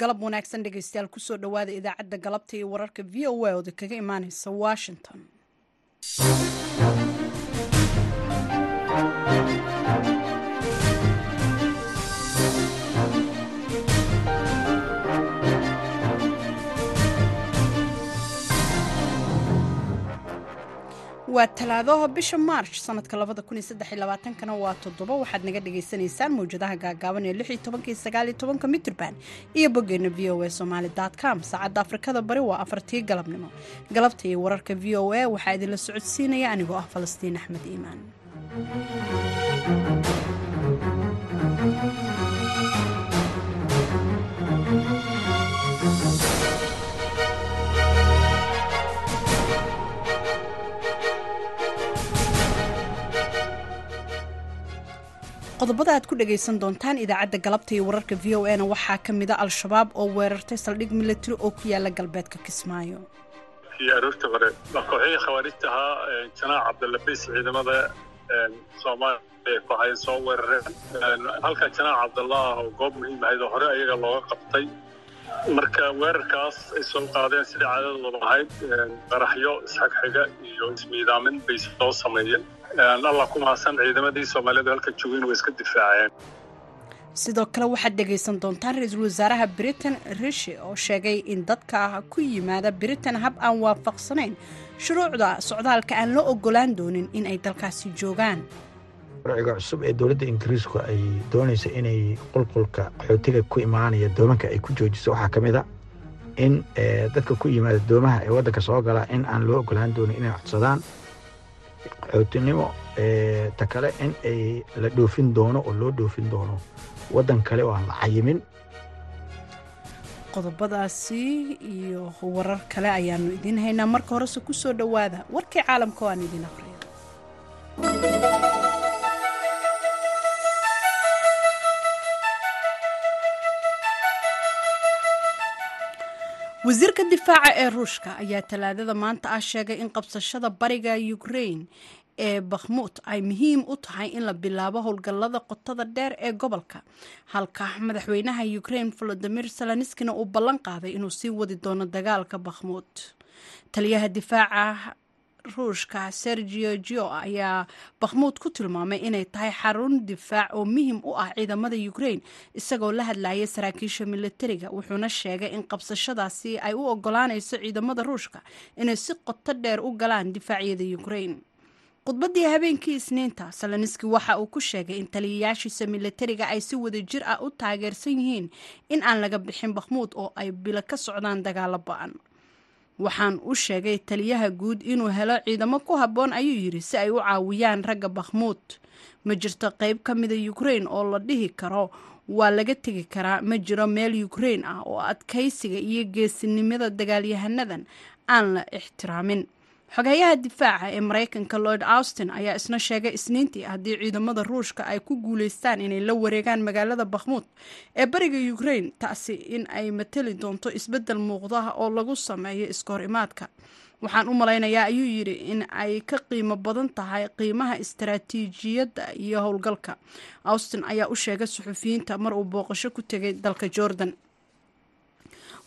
galab wanaagsan dhegeystayaal ku soo dhowaada idaacadda galabta iyo wararka v o a ooda kaga imaaneysa washington waa talaadaha bisha maarch sanadka kana waa toddoba. Waxaad naga dhagaysanaysaan mawjadaha gaagaaban ee mitrban iyo boggeena v o a somaali com. Saacadda afrikada bari waa afartii galabnimo. Galabta iyo wararka v o a waxaa idinla socodsiinaya anigoo ah falastiin axmed iimaan qodobada aad ku dhagaysan doontaan idaacadda galabta iyo wararka v o na waxaa ka mida al-shabaab oo weerartay saldhig milatari oo ku yaalla galbeedka kismaayo. Aroorta hore kooxihii khawaarijta ahaa janaac cabdilabis ciidamada soomaaliya ku hay soo weerareen. Halka janaac cabdallah oo goob muhiim ahayd oo hore ayaga looga qabtay. Marka weerarkaas ay soo qaadeen sidai caadadooda ahayd qaraxyo isxagxiga iyo ismiidaamin bay soo sameeyeen allah ku mahadsan ciidamadii soomaaliyeed halka joogeen way iska difaaceen. Sidoo kale waxaad dhegaysan doontaan ra'iisul wasaaraha britain rishi oo sheegay in dadka ku yimaada britain hab aan waafaqsanayn. Shuruucda socdaalka aan la ogolaan doonin in ay dalkaasi joogaan. Sharciga cusub ee dowladda ingiriisku ay doonaysa inay qulqulka qaxootiga ku imaanaya doomanka ay ku joojiso. Waxaa ka mid a in dadka ku yimaada doomaha ee waddanka soo gala in aan loo ogolaan doonin inay codsadaan qaxootinimo ta kale in ay la dhoofin doono oo loo dhoofin doono waddan kale oo aan la cayimin qodobadaasi iyo warar kale ayaanu idiin haynaa. Marka horese ku soo dhowaada warkii caalamka oo aan idiin aqriyo wasiirka difaaca ee ruushka ayaa talaadada maanta ah sheegay in qabsashada bariga ukrain ee bakhmuud ay muhiim u tahay in la bilaabo howlgallada qotada dheer ee gobolka. Halka madaxweynaha ukrain volodimir seloniskina uu ballan qaaday inuu sii wadi doono dagaalka bakhmuud taliyaha difaaca ruushka sergio gio ayaa bakhmuud ku tilmaamay inay tahay xarun difaac oo muhiim u ah ciidamada ukrain isagoo la hadlayay saraakiisha militariga wuxuuna sheegay in qabsashadaasi ay u ogolaanayso ciidamada ruushka inay si qoto dheer u galaan difaacyada ukrain khudbadii habeenkii isniinta saloniski waxa uu ku sheegay in taliyayaashiisa militariga ay si wada jir ah u taageersan yihiin in aan laga bixin bakhmuud oo ay bilo ka socdaan dagaalo ba'an waxaan u sheegay taliyaha guud inuu helo ciidamo ku habboon ayuu yidhi si ay u caawiyaan ragga bakhmuud ma jirto qeyb ka mida ukrain oo la dhihi karo? Waa laga tegi karaa? Ma jiro meel ukrain ah oo adkaysiga iyo geesinimada dagaalyahanadan aan la ixtiraamin xogeeyaha difaaca ee maraykanka lloyd austin ayaa isna sheegay isniintii haddii ciidamada ruushka ay ku guuleystaan inay la wareegaan magaalada bakhmuud ee bariga ukrain taasi in ay matali doonto isbeddel muuqda oo lagu sameeyo iskahor imaadka waxaan u malaynayaa ayuu yidhi in ay ka qiimo badan tahay qiimaha istaraatiijiyadda iyo howlgalka. Austin ayaa u sheegay suxufiyiinta mar uu booqasho ku tegay dalka jordan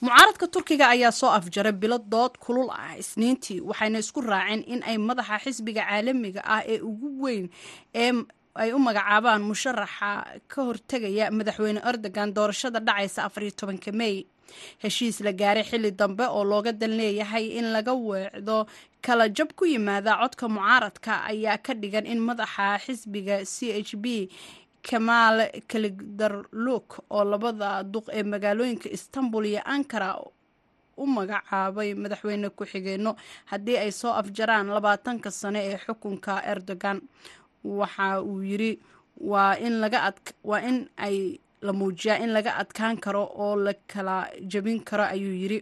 mucaaradka turkiga ayaa soo afjaray bilo dood kulul ah. Isniintii waxayna isku raaceen in ay madaxa xisbiga caalamiga ah ee ugu weyn ee ay u magacaabaan musharaxa ka hortegaya madaxweyne erdogan doorashada dhacaysa afariyo tobanka mey heshiis la gaaray xilli dambe oo looga dan leeyahay in laga weecdo kala jab ku yimaada codka mucaaradka ayaa ka dhigan in madaxa xisbiga c h b kamaal kaligdarluk oo labada duq ee magaalooyinka istanbul iyo ankara u magacaabay madaxweyne ku-xigeenno haddii ay soo afjaraan labaatanka sano ee xukunka erdogan. Waxa uu yiri waa in ay la muujiyaa in laga adkaan karo oo la kala jabin karo ayuu yiri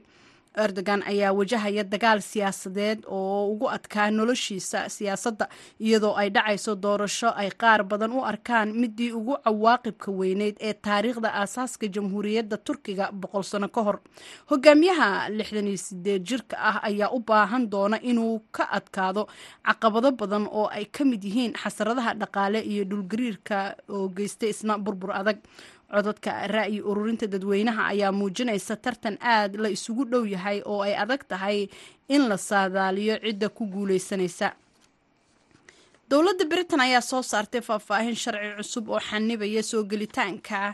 erdogan ayaa wajahaya dagaal siyaasadeed oo ugu adkaa noloshiisa siyaasadda iyadoo ay dhacayso doorasho ay qaar badan u arkaan midii ugu cawaaqibka weyneyd ee taariikhda aasaaska jamhuuriyadda turkiga boqol sano ka hor. Hogaamiyaha lixdan iyo sideed jirka ah ayaa u baahan doona inuu ka adkaado caqabado badan oo ay ka mid yihiin xasaradaha dhaqaale iyo dhulgariirka oo geystay isna burbur adag codadka ra'yi ururinta dadweynaha ayaa muujinaysa tartan aad la isugu dhow yahay oo ay adag tahay in la saadaaliyo cidda ku guuleysanaysa dowladda britain ayaa soo saartay faahfaahin sharci cusub oo xanibaya soo gelitaanka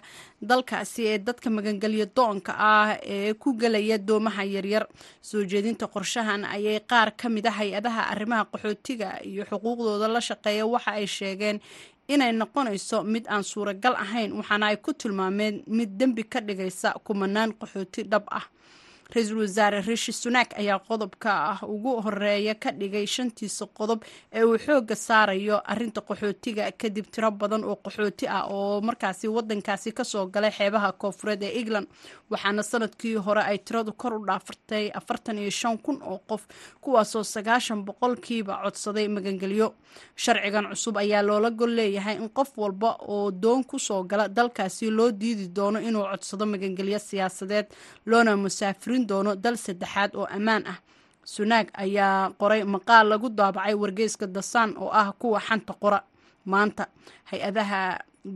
dalkaasi ee dadka magangelyo doonka ah ee ku gelaya doomaha yaryar. Soo jeedinta qorshahan ayay qaar ka mid a hay'adaha arrimaha qaxootiga iyo xuquuqdooda la shaqeeya waxa ay sheegeen inay noqonayso mid aan suuragal ahayn waxaana ay ku tilmaameen mid dembi ka dhigaysa kumanaan qaxooti dhab ah ra'iisul wasaare rishi sunak ayaa qodobka ah ugu horreeya ka dhigay shantiisa qodob ee uu xooga saarayo arinta qaxootiga kadib tiro badan oo qaxooti ah oo markaasi wadankaasi ka soo galay xeebaha koofureed ee england waxaana sannadkii hore ay tiradu kor u dhaafartay afartan iyo shan kun oo qof kuwaasoo sagaashan boqolkiiba codsaday magangelyo. Sharcigan cusub ayaa loola gol leeyahay in qof walba oo doon ku soo gala dalkaasi loo diidi doono inuu codsado magangelyo siyaasadeed loona musaafiri doono dal saddexaad oo ammaan ah. Sunaag ayaa qoray maqaal lagu daabacay wargeyska dasaan oo ah kuwa xanta qora. Maanta hay'adaha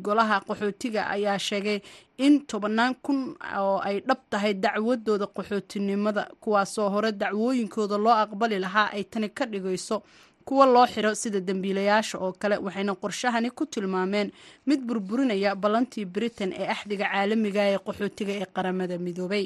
golaha qaxootiga ayaa sheegay in tobannaan kun oo ay dhab tahay dacwadooda qaxootinimada kuwaasoo hore dacwooyinkooda loo aqbali lahaa ay tani ka dhigayso kuwa loo xiro sida dembiilayaasha oo kale waxayna qorshahani ku tilmaameen mid burburinaya ballantii britain ee axdiga caalamiga ee qaxootiga ee qaramada midoobay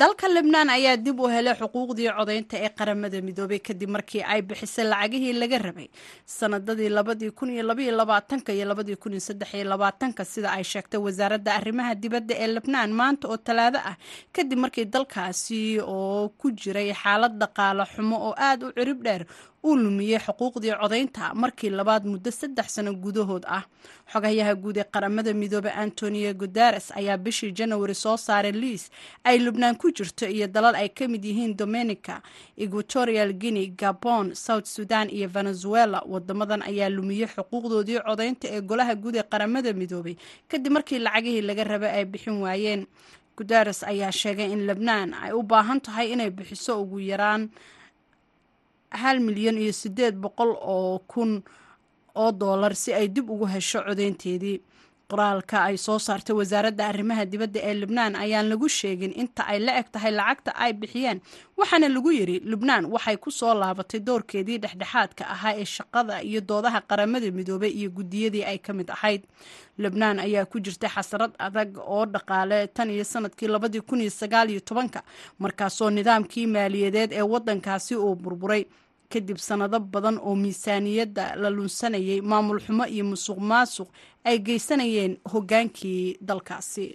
dalka lebnaan ayaa dib u helay xuquuqdii codaynta ee qaramada midoobay kadib markii ay bixisay lacagihii laga rabay. Sanadadii labadii kun iyo labaiyo labaatanka iyo labadii kun iyo saddex iyo labaatanka sida ay sheegtay wasaaradda arrimaha dibadda ee lebnaan maanta oo talaado ah kadib markii dalkaasi oo ku jiray xaalad dhaqaale xumo oo aada u cirib dheer uu lumiyey xuquuqdii codaynta markii labaad muddo saddex sano gudahood ah. Xogayaha guud ee qaramada midoobe antonio guteres ayaa bishii janawari soo saaray liis ay lubnaan ku jirto iyo dalal ay ka mid yihiin dominica equatorial guinea gabon south sudan iyo venezuela. Wadamadan ayaa lumiyey xuquuqdoodii codaynta ee golaha guud ee qaramada midoobay kadib markii lacagihii laga rabay ay bixin waayeen. Guteres ayaa sheegay in lebnaan ay u baahan tahay inay bixiso ugu yaraan hal milyan iyo siddeed boqol oo kun oo doolar si ay dib ugu hesho codeynteedii qoraalka ay soo saartay wasaaradda arrimaha dibadda ee lubnaan ayaan lagu sheegin inta ay la eg tahay lacagta ay bixiyeen waxaana lagu yiri lubnaan waxay ku soo laabatay doorkeedii dhexdhexaadka ahaa ee shaqada iyo doodaha qaramada midoobay iyo guddiyadii ay ka mid ahayd. Lubnaan ayaa ku jirtay xasarad adag oo dhaqaale tan iyo sannadkii labadii kun iyo sagaal iyo tobanka markaasoo nidaamkii maaliyadeed ee waddankaasi uu burburay kadib sanado badan oo miisaaniyadda la lunsanayay maamul xumo iyo musuq maasuq ay geysanayeen hoggaankii dalkaasi.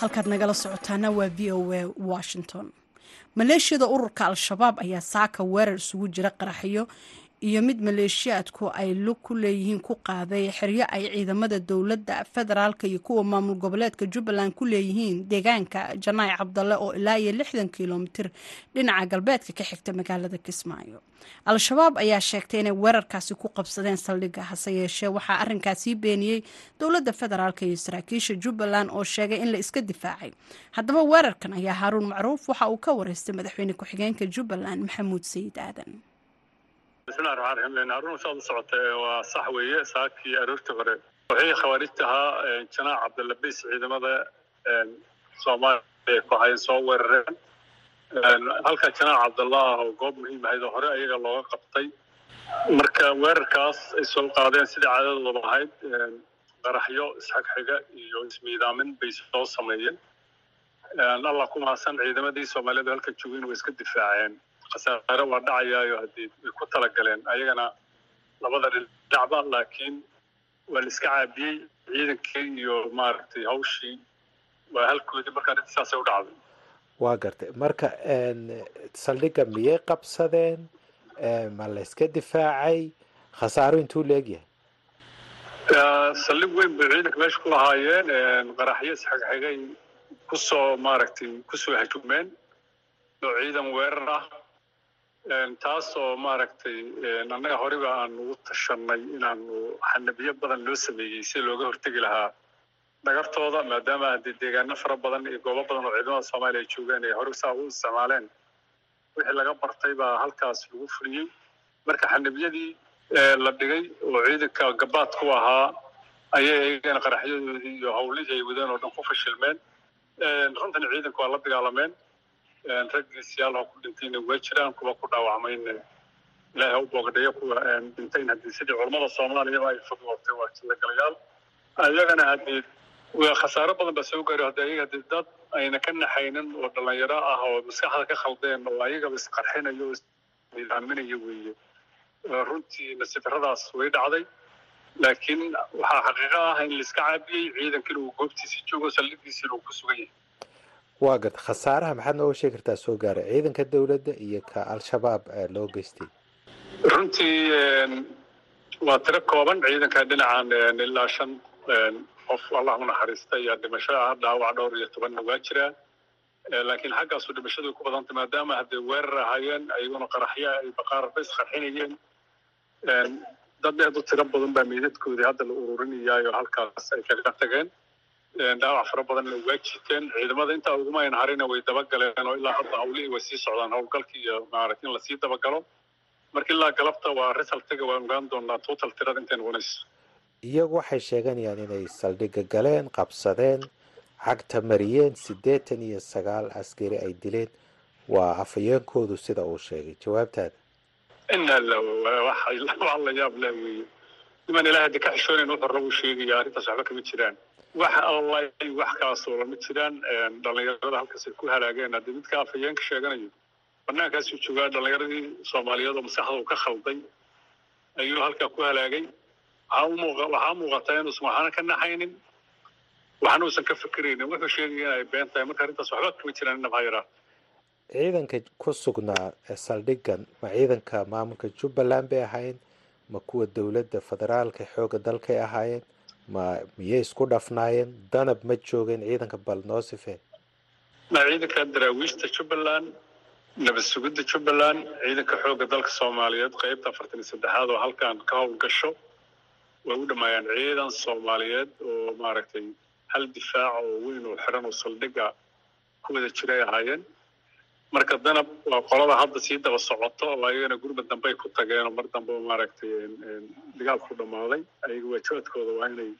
halkaad nagala socotaana waa v o a washington maleeshiyada ururka al-shabaab ayaa saaka weerar isugu jira qaraxyo iyo mid maleeshiyaadku ay lug ku leeyihiin ku qaaday xeryo ay ciidamada dowladda federaalka iyo kuwa maamul goboleedka jubbaland ku leeyihiin deegaanka janaay cabdalle oo ilaa iyo lixdan kilomitir dhinaca galbeedka ka xigta magaalada kismaayo. Al-shabaab ayaa sheegtay inay weerarkaasi ku qabsadeen saldhigga hase yeeshee waxaa arrinkaasii beeniyey dowladda federaalk iyo saraakiisha jubbaland oo sheegay in la iska difaacay. Haddaba weerarkan ayaa haaruun macruuf waxa uu ka wareystay madaxweyne ku-xigeenka jubbaland maxamuud sayid aadan bismillahi raxmaan raxiim harun saad u socotay waa sax weeye saakii aroortii hore waxay khawaarijta ahaa janaac cabdilabis ciidamada soomaaliya ku hayan soo weerareen halka janaac cabdallah oo goob muhiim ahayd oo hore ayaga looga qabtay marka weerarkaas ay soo qaadeen sidai caadadooda ahayd qaraxyo isxagxiga iyo ismiidaamin bay soo sameeyeen allah ku mahadsan ciidamadii soomaaliyeed halka joogeen way iska difaaceen khasaare waa dhacayaayo haddii way ku talagaleen. Ayagana labada dhinacba laakiin waa la iska caabiyey ciidankii iyo maaragtay hawshii. Waa halkoodii marka arrinta saasay u dhacday. Waa gartay. Marka saldhigga miyay qabsadeen? Ma la iska difaacay? Khasaaro intuu leegyahay saldhig weyn bay ciidanka meesha ku lahaayeen. Qaraxyo isxigxigay ku soo maaragtay ku soo hajumeen oo ciidan weerar ah taasoo maaragtay annaga horeba aan ugu tashanay inaanu xanabiyo badan loo sameeyey si looga hortegi lahaa dhagartooda maadaama haddii deegaano fara badan iyo goobo badan oo ciidamada soomaaliya ay joogaan ay hore saa u isticmaaleen wixii laga bartay baa halkaas lagu fuliyey marka xanabiyadii la dhigay oo ciidanka gabaad ku ahaa ayay iyagana qaraxyadoodii iyo hawlihii ay wadeen oo dhan ku fashilmeen. Runtan ciidanku waa la dagaalameen raggii siyaalaha ku dhintayna waa jiraan kuwa ku dhaawacmayna ilaahay ha u boogadhayo kuwa dhintayn haddii sidii culammada soomaaliyaba ay fudwootay waa jilagalayaal ayagana haddii khasaaro badan baa soo gaari haddi ayaga haddii dad ayna ka naxaynin oo dhalinyaro ah oo maskaxda ka khaldeen oo ayagaba isqarxinayo oo isnidaaminaya weeye runtii nasifaradaas way dhacday laakiin waxaa xaqiiqo ah in laiska caabiyey ciidankina uu goobtiisi joogo saldhigiisina uu ku sugan yahay waa gad khasaaraha maxaad nooga sheegi kartaa soo gaaray ciidanka dowladda iyo ka al-shabaab loo geystay? Runtii waa tiro kooban ciidanka dhinacan ilaa shan qof allah u naxariista ayaa dhimasho ah dhaawac dhowr iyo tobanna waa jiraa laakiin xaggaasu dhimashadu ku badanta maadaama hadday weerar ahaayeen ayaguna qaraxya ay baqaarba isqarxinayeen dad aad u tiro badan baa meydadkoodii hadda la ururinayaayo halkaas ay kaga tageen dhaawac fara badanna waa jiteen ciidamada intaa uguma ayn harina way dabagaleen oo ilaa hadda hawlihii way sii socdaan howlgalkii iyo maaragta in la sii dabagalo. Marka ilaa galabta waa resultaga waan ogaan doonaa total tirada intay noqonayso iyagu waxay sheeganayaan inay saldhigga galeen qabsadeen cagta mariyeen siddeetan iyo sagaal askari ay dileen. Waa afhayeenkoodu sida uu sheegay. Jawaabtaada ina la wax la yaab leh weeye niman ilaah haddi ka xishoonayn wuxuu rabu sheegaya arrintaas waxba kama jiraan wax alla wax kaasoo lama jiraan dhallinyarada halkaas ay ku halaageen haddii midka afhayeenka sheeganayo. Banaankaasuu joogaa dhallinyaradii soomaaliyeed oo maskaxda uu ka khalday ayuu halkaa ku halaagay. Waxaa muuqataa inuusan waxaana ka naxaynin waxna uusan ka fikiraynin. Wuxuu sheegaya in ay been tahay. Marka arrintaas waxba kama jiraan inaba ha yaraa ciidanka ku sugnaa saldhigan ma ciidanka maamulka jubbaland bay ahaayeen ma kuwa dowladda federaalka xoogga dalkay ahaayeen ma miyay isku dhafnaayeen danab ma joogeen ciidanka balnoosife ma ciidanka daraawiishta jubbaland nabad sugidda jubbaland ciidanka xoogga dalka soomaaliyeed qeybta afartan iyo saddexaad oo halkan ka howlgasho way u dhammaayaan ciidan soomaaliyeed oo maaragtay hal difaac oo weyn oo xiran oo saldhiga ku wada jiray ahaayeen marka danab waa qolada hadda sii daba socoto oo ayagana gurba dambe ay ku tageen oo mar dambe maaragtay dagaal ku dhammaaday. Ayaga waajabaadkooda waa inay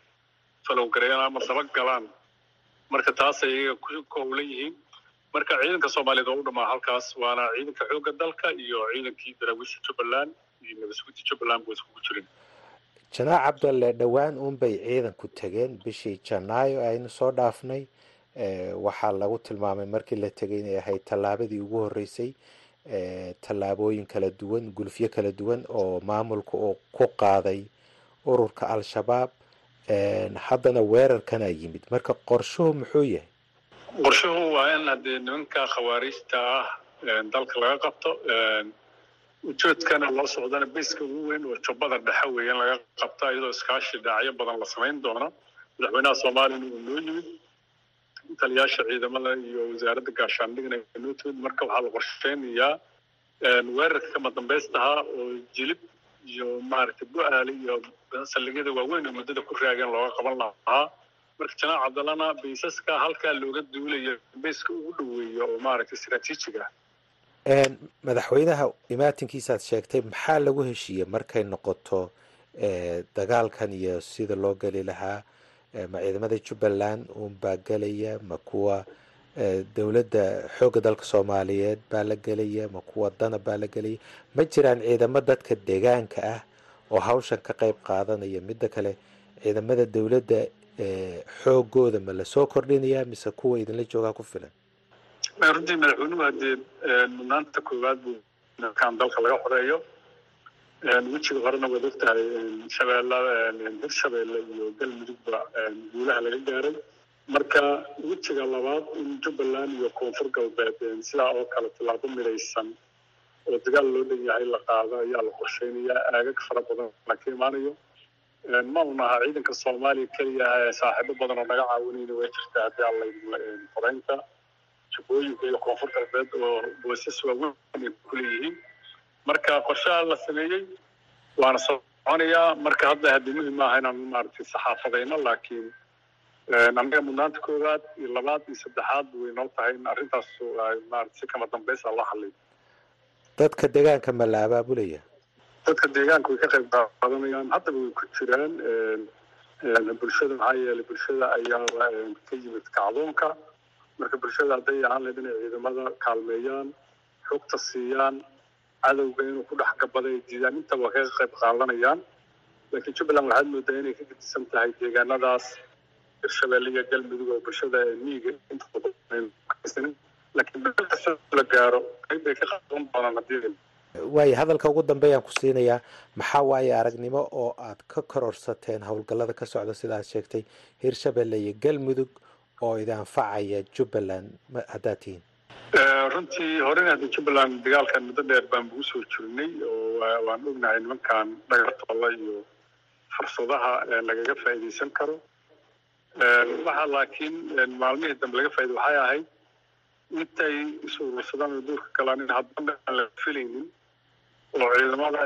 falowgareeyaan ama daba galaan. Marka taasay iyaga ku howlan yihiin. Marka ciidanka soomaaliyeed oo u dhamaa halkaas waana ciidanka xoogga dalka iyo ciidankii daraawiisha jubbaland iyo nabadsuguda jubbaland buu iskugu jirin. Janaac cabdalle dhowaan uunbay ciidanku tageen. Bishii janaayo aynu soo dhaafnay waxaa lagu tilmaamay markii la tegay inay ahayd tallaabadii ugu horreysay tallaabooyin kala duwan gulufyo kala duwan oo maamulka uu ku qaaday ururka al-shabaab. Haddana weerarkana yimid. Marka qorshuhu muxuu yahay? Qorshuhu waa in haddii nimanka khawaariijta ah dalka laga qabto ujoodkana loo socdana bayska ugu weyn oo jubbada dhexe weeye in laga qabto iyadoo iskaashi dhaacyo badan la samayn doono. Madaxweynaha soomaaliyana uu noo yimid taliyaasha ciidamada iyo wasaaradda gaashaandhigna timid marka waxaa la qorsheynayaa weerarka kama dambaystahaa oo jilib iyo maaragtay bu-aale iyo saldhigyada waaweyn oo muddada ku raageen looga qaban lahaa marka janaac cabdallana baysaska halkaa looga duulayo bayska ugu dhoweeyo oo maaragtay istaraatiijiga ah madaxweynaha imaatinkiisaad sheegtay maxaa lagu heshiiyey markay noqoto dagaalkan iyo sida loo geli lahaa ma ciidamada jubbaland uunbaa gelaya ma kuwa dowladda xoogga dalka soomaaliyeed baa la gelaya ma kuwa dana baa la gelaya ma jiraan ciidamo dadka deegaanka ah oo hawshan ka qayb qaadanaya. Midda kale ciidamada dowladda xoogooda ma la soo kordhinayaa mise kuwa idinla joogaa ku filan? Runtii madaxweynuhu haddee mudnaanta koowaad buu dalka laga xoreeyo wejiga horena waad ogtahay shabeellada hirshabeelle iyo galmudugba guulaha laga gaaray marka wejiga labaad in jubbaland iyo koonfur galbeed sidaa oo kale tallaabo midaysan oo dagaal loo dhanyahay la qaado ayaa la qorsheynayaa aagag fara badan la ka imaanayo ma un aha ciidanka soomaaliya keliya saaxiibo badan oo naga caawinayna way jirtaa haddii alla qoreynta jubbooyinka iyo koonfur galbeed oo boosas waaweyn ay ku leeyihiin marka qorshaha la sameeyey waana soconayaa marka hadda haddi muhiim maaha inaan maaragtay saxaafadayno laakiin annaga mudnaanta koowaad iyo labaad iyo saddexaad way noo tahay in arrintaas maarata si kama dambaysa loo hadlay dadka deegaanka ma la abaabulaya dadka deegaanka way ka qayb qaadanayaan. Haddaba way ku jiraan bulshada maxaa yeelay bulshada ayaa ka yimid kacdoonka. Marka bulshada hadday ahaan lahayd inay ciidamada kaalmeeyaan xogta siiyaan cadowga inuu ku dhex gabada ay diidaan inta waa kaga qayb qaadanayaan. Laakiin jubbaland waxaad moodaa inay ka gedisan tahay deegaanadaas hirshabelle iyo galmudug oo bulshada miiga laakiin la gaaro qayb ka qaadan doonaan haddii waayo hadalka ugu dambeeyaan ku siinayaa maxaa waaye aragnimo oo aad ka kororsateen howlgallada ka socda sida aad sheegtay hirshabelle iyo galmudug oo idin anfacaya jubbaland haddaad tihiin runtii horena jubbaland dagaalkan muddo dheer baan bugu soo jirnay oo waan ognahay nimankan dhagartooda iyo fursadaha lagaga faa'iidaysan karo. Waxaa laakiin maalmihii dambe laga faa'iday waxay ahayd intay is urursadaan oo duurka galaan in haddana aan la filaynin oo ciidamada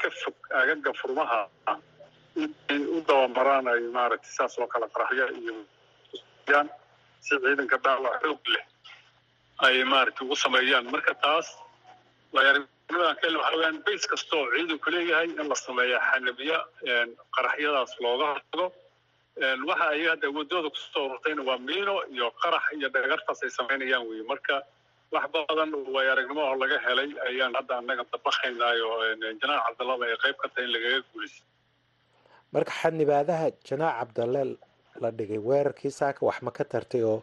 ka fog agaga furmaha intay u dabamaraan ay maaragtay saas oo kale qaraxyo iyo si ciidanka dhaawac xoog leh ay maaragtay ugu sameeyaan. Marka taas waayaarnimadan kale waxa weyaan bays in la sameeya xanabiya qaraxyadaas looga hortago. Waxa ay hadda wadooda ku soo ururtayna waa miino iyo qarax iyo dhagartaas ay samaynayaan wey marka wax badan way laga helay ayaan hadda annaga dabaqaynaayo janaac cabdallaba ay qayb ka tahay in lagaga guulaysa marka xanibaadaha janaac cabdalle la dhigay weerarkii saaka wax ma ka tartay oo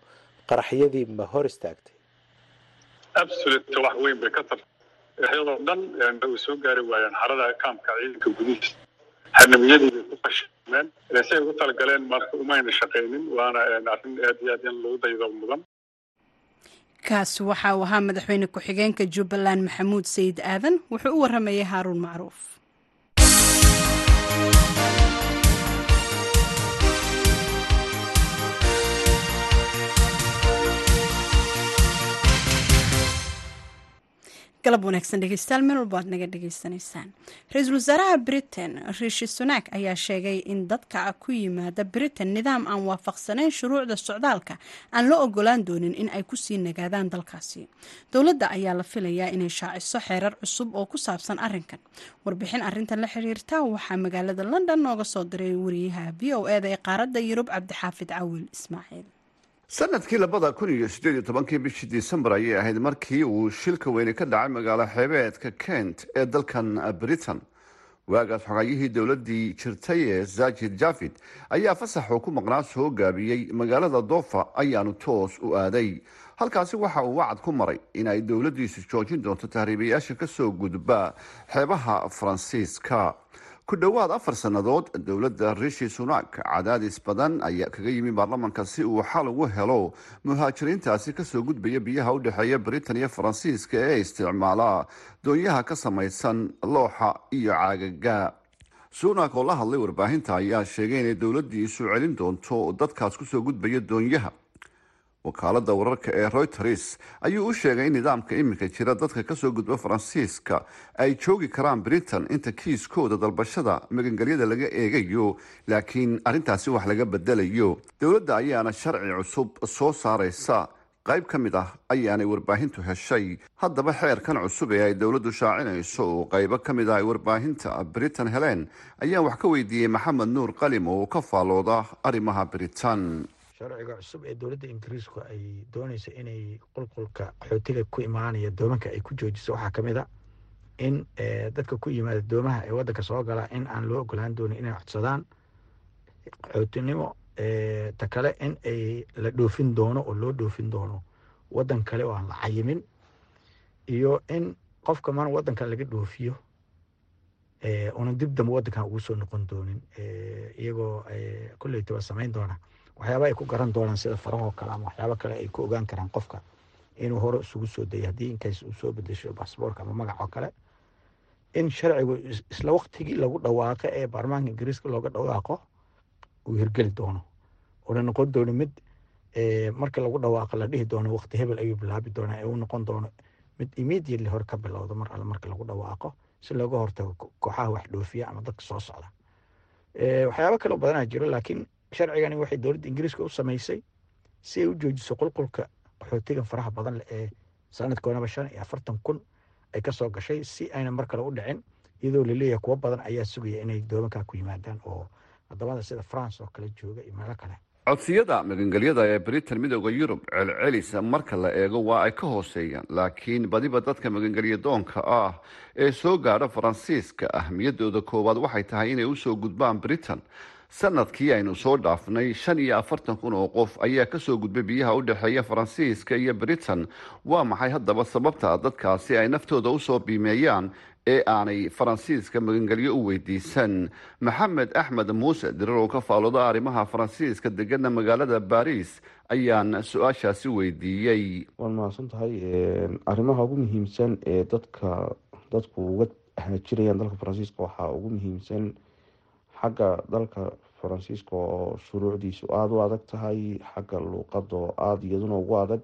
qaraxyadii ma hor istaagtay absolute wax weyn bay ka tartay iyadoo dhan way soo gaari waayeen xarada kaamka ciidanka gudihiisa. Xanabiyadii bay ku fashilmeen si ay ugu talagaleen marka umayna shaqaynin waana arrin aad iyo aad in lagu daydo mudan. Kaasi waxa uu ahaa madaxweyne ku-xigeenka jubbaland maxamuud sayid aadan wuxuu u waramayay haaruun macruuf galab wanaagsan dhegeystayaal meel walba aad naga dhegeysanaysaan. Ra'iisul wasaaraha britain rishi sunak ayaa sheegay in dadka ku yimaada britain nidaam aan waafaqsanayn shuruucda socdaalka aan la ogolaan doonin in ay ku sii nagaadaan dalkaasi. Dowladda ayaa la filayaa inay shaaciso xeerar cusub oo ku saabsan arinkan warbixin arintan la xiriirta waxaa magaalada london nooga soo diray wariyaha v o eda ee qaaradda yurub cabdixaafid cawil ismaaciil sannadkii labada kun iyo sideed iyo tobankii bishii disembar ayay ahayd markii uu shilka weyne ka dhacay magaalo xeebeedka kent ee dalkan britain. Waagaas xogayihii dowladii jirtay ee zajid javid ayaa fasaxuu ku maqnaa soo gaabiyey magaalada dofa ayaanu toos u aaday. Halkaasi waxa uu wacad ku maray in ay dowladiisu joojin doonto tahriibayaasha ka soo gudba xeebaha faransiiska ku dhowaad afar sannadood dowladda rishi sunak cadaadis badan ayaa kaga yimi baarlamanka si uu xal ugu helo muhaajiriintaasi ka soo gudbaya biyaha u dhexeeya britain iyo faransiiska ee isticmaala doonyaha ka samaysan looxa iyo caagaga sunak oo la hadlay warbaahinta ayaa sheegay inay dowladiisu celin doonto dadkaas ku soo gudbaya doonyaha wakaalada wararka ee reuters ayuu u sheegay in nidaamka iminka jira dadka ka soo gudba faransiiska ay joogi karaan britain inta kiiskooda dalbashada magangelyada laga eegayo laakiin arrintaasi wax laga bedelayo. Dowladda ayaana sharci cusub soo saaraysa. Qayb ka mid ah ayaanay warbaahintu heshay. Haddaba xeerkan cusub ee ay dowladdu shaacinayso oo qaybo ka mid ah ay warbaahinta britain heleen ayaan wax ka weydiiyey maxamed nuur qalim oo ka faalooda arrimaha britain sharciga cusub ee dowladda ingiriisku ay doonayso inay qulqulka qaxootiga ku imaanaya doomanka ay ku joojiso. Waxaa ka mid a in dadka ku yimaada doomaha ee waddanka soo gala in aan loo ogolaan doonin inay codsadaan qaxootinimo ta kale in ay la dhoofin doono oo loo dhoofin doono waddan kale oo aan la cayimin iyo in qofka mana waddankan laga dhoofiyo una dib dambe waddankan ugu soo noqon doonin iyagoo kolleyta waa samayn doona waxyaaba ay ku garan doonaan sida farahoo kale ama waxyaabo kale ay ku ogaan karaan qofka inuu hore isugu soo dayay haddii inkays uu soo bedesho basaboorka ama magac oo kale. In sharcigu isla waktigii lagu dhawaaqo ee baarlamaanka ingiriiska looga dhawaaqo uu hirgeli doono. Una noqon doono mid marka lagu dhawaaqo la dhihi doono wakti hebel ayuu bilaabi doonaa ee uu noqon doono mid immediately hore ka bilowdo mar alle marka lagu dhawaaqo si looga hortago kooxaha wax dhoofiya ama dadka soo socda. Waxyaabo kaloo badanaa jiro laakiin sharcigani waxay dowladda ingiriiska u samaysay si ay u joojiso qulqulka qaxootigan faraha badan ee sanadkoonaba shan iyo afartan kun ay ka soo gashay si ayna mar kale u dhicin iyadoo la leeyahay kuwo badan ayaa sugaya inay doomankaa ku yimaadaan oo waddamada sida france oo kale jooga iyo meelo kale. Codsiyada magangelyada ee britain midooda yurub celcelis marka la eego waa ay ka hooseeyaan laakiin badiba dadka magangelya doonka ah ee soo gaadha faransiiska ahmiyadooda koowaad waxay tahay inay u soo gudbaan britain sannadkii aynu soo dhaafnay shan iyo afartan kun oo qof ayaa ka soo gudbay biyaha u dhexeeya faransiiska iyo britain. Waa maxay haddaba sababta dadkaasi ay naftooda u soo biimeeyaan ee aanay faransiiska magangelyo u weydiisan? Maxamed axmed muuse dirar oo ka faalooda arrimaha faransiiska degana magaalada baris ayaan su'aashaasi weydiiyey. Waad mahadsan tahay arrimaha ugu muhiimsan ee dadka dadku uga jirayaan dalka faransiiska waxaa ugu muhiimsan xagga dalka faransiiska oo shuruucdiisu aada u adag tahay xagga luuqada oo aada iyaduna ugu adag.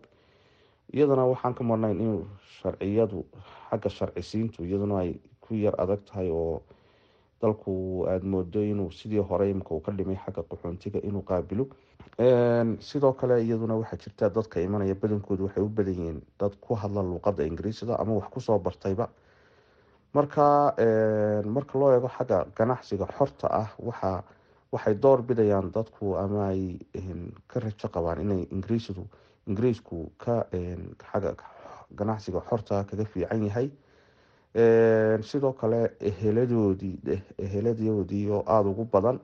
Iyadana waxaan ka marnayn in sharciyadu xagga sharcisiintu iyaduna ay ku yar adag tahay oo dalku aada moodo inuu sidii hore imika uu ka dhimay xagga qaxoontiga inuu qaabilo sidoo kale iyaduna waxaa jirta dadka imanaya badankoodu waxay u badan yihiin dad ku hadla luuqada ingiriisida ama wax ku soo bartayba. Marka marka loo eego xagga ganacsiga xorta ah waxa waxay door bidayaan dadku ama ay ka rajo qabaan inay ingiriisdu ingiriisku ka xagga ganacsiga xorta kaga fiican yahay. Sidoo kale eheladoodii eheladoodii oo aada ugu badan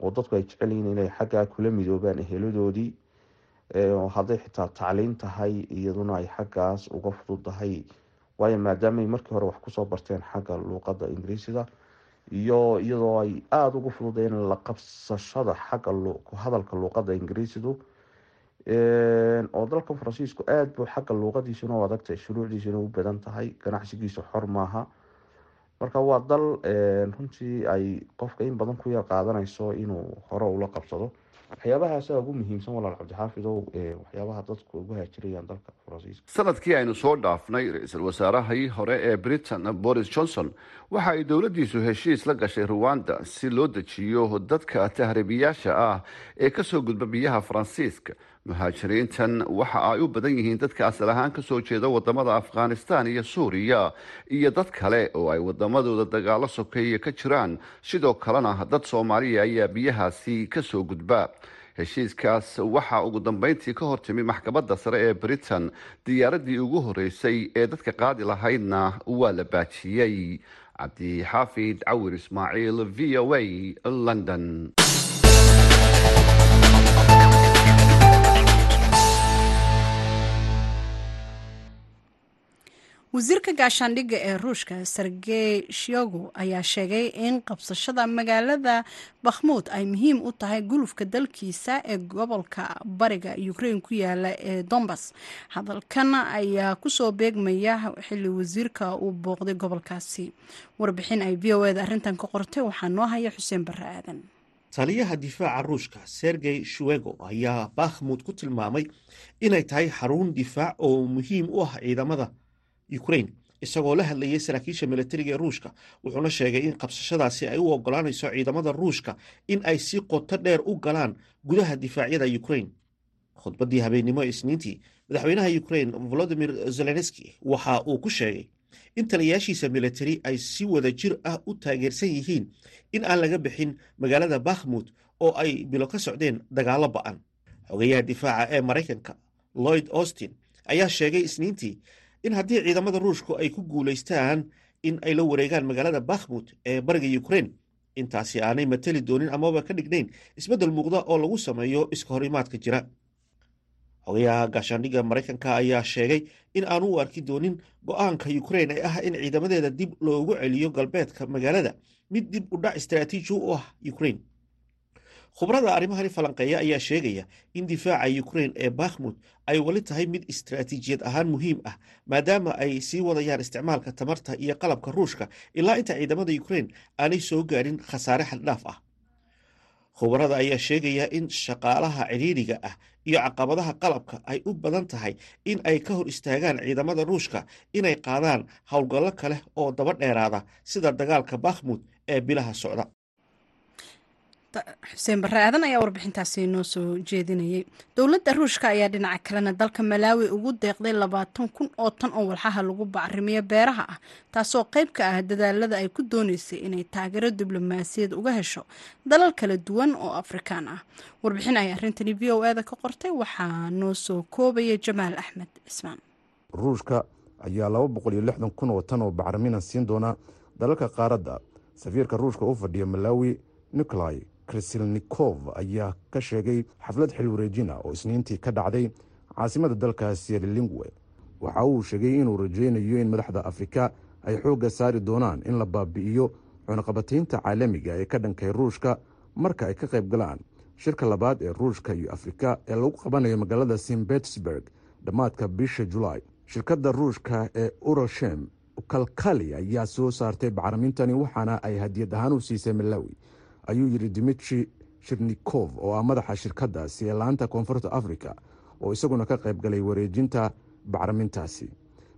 oo dadku ay jecel yihiin inay xaggaa kula midoobaan eheladoodii hadday xitaa tacliin tahay iyaduna ay xaggaas uga fududahay. Waayo maadaamay markii hore wax ku soo barteen xagga luuqada ingiriisida iyo iyadoo ay aada ugu fududeen la qabsashada xagga hadalka luuqada ingiriisidu oo dalka faransiisku aada buu xagga luuqadiisuna u adagtahay shuruucdiisuna u badan tahay ganacsigiisu xor maaha. Marka waa dal runtii ay qofka in badan ku yar qaadanayso inuu hore ula qabsado waxyaabahaasa ugu muhiimsan walaal cabdixaafidow waxyaabaha dadku ugu haajirayaan dalka faransiiska sannadkii aynu soo dhaafnay ra'iisul wasaarahii hore ee britain boris johnson waxa ay dowladdiisu heshiis la gashay ruwanda si loo dejiyo dadka tahriibiyaasha ah ee ka soo gudba biyaha faransiiska muhaajiriintan waxa ay u badan yihiin dadka asal ahaan ka soo jeeda waddamada afghanistan iyo suuriya iyo dad kale oo ay wadamadooda dagaalo sokeeye ka jiraan. Sidoo kalena dad soomaaliya ayaa biyahaasi ka soo gudba. Heshiiskaas waxaa ugu dambeyntii ka hortimi maxkamadda sare ee britain diyaaradii ugu horeysay ee dadka qaadi lahaydna waa la baajiyey. Cabdixaafid cawir ismaaciil v o a london wasiirka gaashaandhigga ee ruushka sergey shogo ayaa sheegay in qabsashada magaalada bakhmuud ay muhiim u tahay gulufka dalkiisa ee gobolka bariga ukrain ku yaalla ee dombas hadalkan ayaa ku soo beegmaya xili wasiirka uu booqday gobolkaasi. Warbixin ay v o eda arrintan ka qortay waxaa noo haya xuseen barre aadan. Taliyaha difaaca ruushka sergey shuego ayaa bakhmuud ku tilmaamay inay tahay xarun difaac oo muhiim u ah ciidamada ukrain isagoo la hadlayay saraakiisha milatariga ee ruushka wuxuuna sheegay in qabsashadaasi ay u ogolaanayso ciidamada ruushka in ay si qoto dheer u galaan gudaha difaacyada ukrain khudbaddii habeennimo ee isniintii madaxweynaha ukrain volodimir zelenski waxa uu ku sheegay in taliyayaashiisa milatari ay si wada jir ah u taageersan yihiin in aan laga bixin magaalada bakhmud oo ay bilo ka socdeen dagaallo ba'an. Xogayaha difaaca ee maraykanka lloyd austin ayaa sheegay isniintii in haddii ciidamada ruushku ay ku guulaystaan in ay la wareegaan magaalada bakhmud ee bariga ukrain intaasi aanay matali doonin amaba ka dhignayn isbeddel muuqda oo lagu sameeyo iska horimaadka jira. Xogayaha gaashaandhigga maraykanka ayaa sheegay in aanu u arki doonin go'aanka ukrain ee ah in ciidamadeeda dib loogu celiyo galbeedka magaalada mid dib u dhac istaraatiiji u ah ukrain khubrada arrimahani falanqeeya ayaa sheegaya in difaaca ukrain ee bakhmud ay weli tahay mid istaraatiijiyad ahaan muhiim ah maadaama ay sii wadayaan isticmaalka tamarta iyo qalabka ruushka ilaa inta ciidamada ukrain aanay soo gaarin khasaare xaddhaaf ah. Khubarada ayaa sheegaya in shaqaalaha ciriiriga ah iyo caqabadaha qalabka ay u badan tahay in ay ka hor istaagaan ciidamada ruushka inay qaadaan howlgallo kale oo daba dheeraada sida dagaalka bakhmud ee bilaha socda xuseen barre aadan ayaa warbixintaasi noo soo jeedinayay. Dowladda ruushka ayaa dhinaca kalena dalka malaawi ugu deeqday labaatan kun oo tan oo walxaha lagu bacrimiyo beeraha ah taasoo qayb ka ah dadaalada ay ku dooneysay inay taageero diblomaasiyad uga hesho dalal kala duwan oo afrikaan ah. Warbixin ay arrintani v o eda ka qortay waxaa noo soo koobaya jamaal axmed cismaan ruushka ayaa laba boqol iyo lixdan kun oo tan oo bacrimina siin doona dalalka qaaradda. Safiirka ruushka u fadhiya malaawi nikolai krisilnikov ayaa ka sheegay xaflad xil wareejina oo isniintii ka dhacday caasimada dalkaasi lilingwe waxa uu sheegay inuu rajaynayo in madaxda afrika ay xoogga saari doonaan in la baabi'iyo cunaqabataynta caalamiga ee ka dhankay ruushka marka ay ka qayb galaan shirka labaad ee ruushka iyo afrika ee lagu qabanayo magaalada st betersburg dhammaadka bisha julaay shirkadda ruushka ee uroshem kalkali ayaa soo saartay bacramintani waxaana ay hadiyad ahaan u siisay malawi ayuu yidhi dimitri shirnikov oo ah madaxa shirkaddaasi ee laanta koonfurta africa oo isaguna ka qayb galay wareejinta bacramintaasi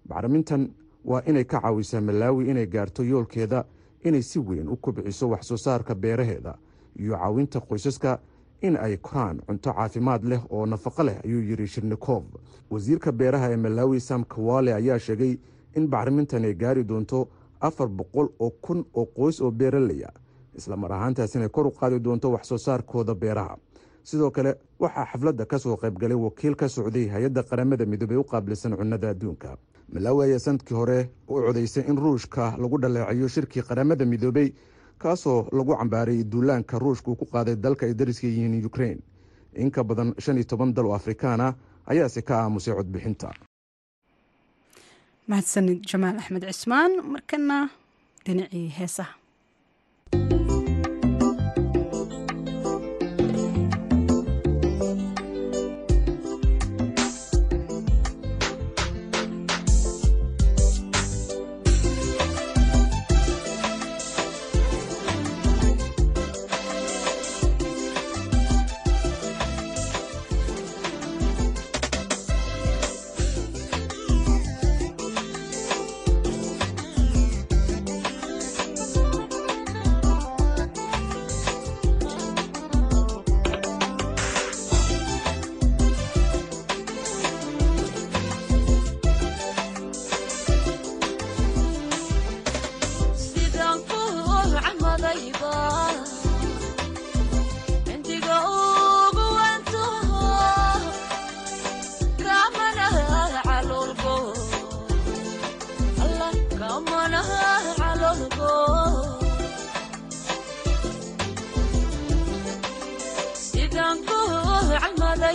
bacramintan waa inay ka caawisaa malaawi inay gaarto yoolkeeda inay si weyn u kobciso wax soo saarka beeraheeda iyo caawinta qoysaska in ay koraan cunto caafimaad leh oo nafaqo leh ayuu yidhi shirnikov wasiirka beeraha ee malaawi sam kawale ayaa sheegay in bacrimintan ay gaari doonto afar boqol oo kun oo qoys oo beeraleya isla mar ahaantaas inay kor u qaadi doonto wax soo saarkooda beeraha. Sidoo kale waxaa xafladda ka soo qaybgalay wakiil ka socday hay'adda qaramada midoobey u qaabilsan cunnada adduunka. Malaawi ayaa sannadkii hore u codaysay in ruushka lagu dhaleecayo shirkii qaramada midoobey kaasoo lagu cambaaray duulaanka ruushka uu ku qaaday dalka ay dariska yihiin ukrein in ka badan shan iyo toban dal oo afrikaan ah ayaase ka aamusay codbixinta. Mahadsanid jamaal axmed cismaan markana dhinacii heesaha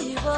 Shiva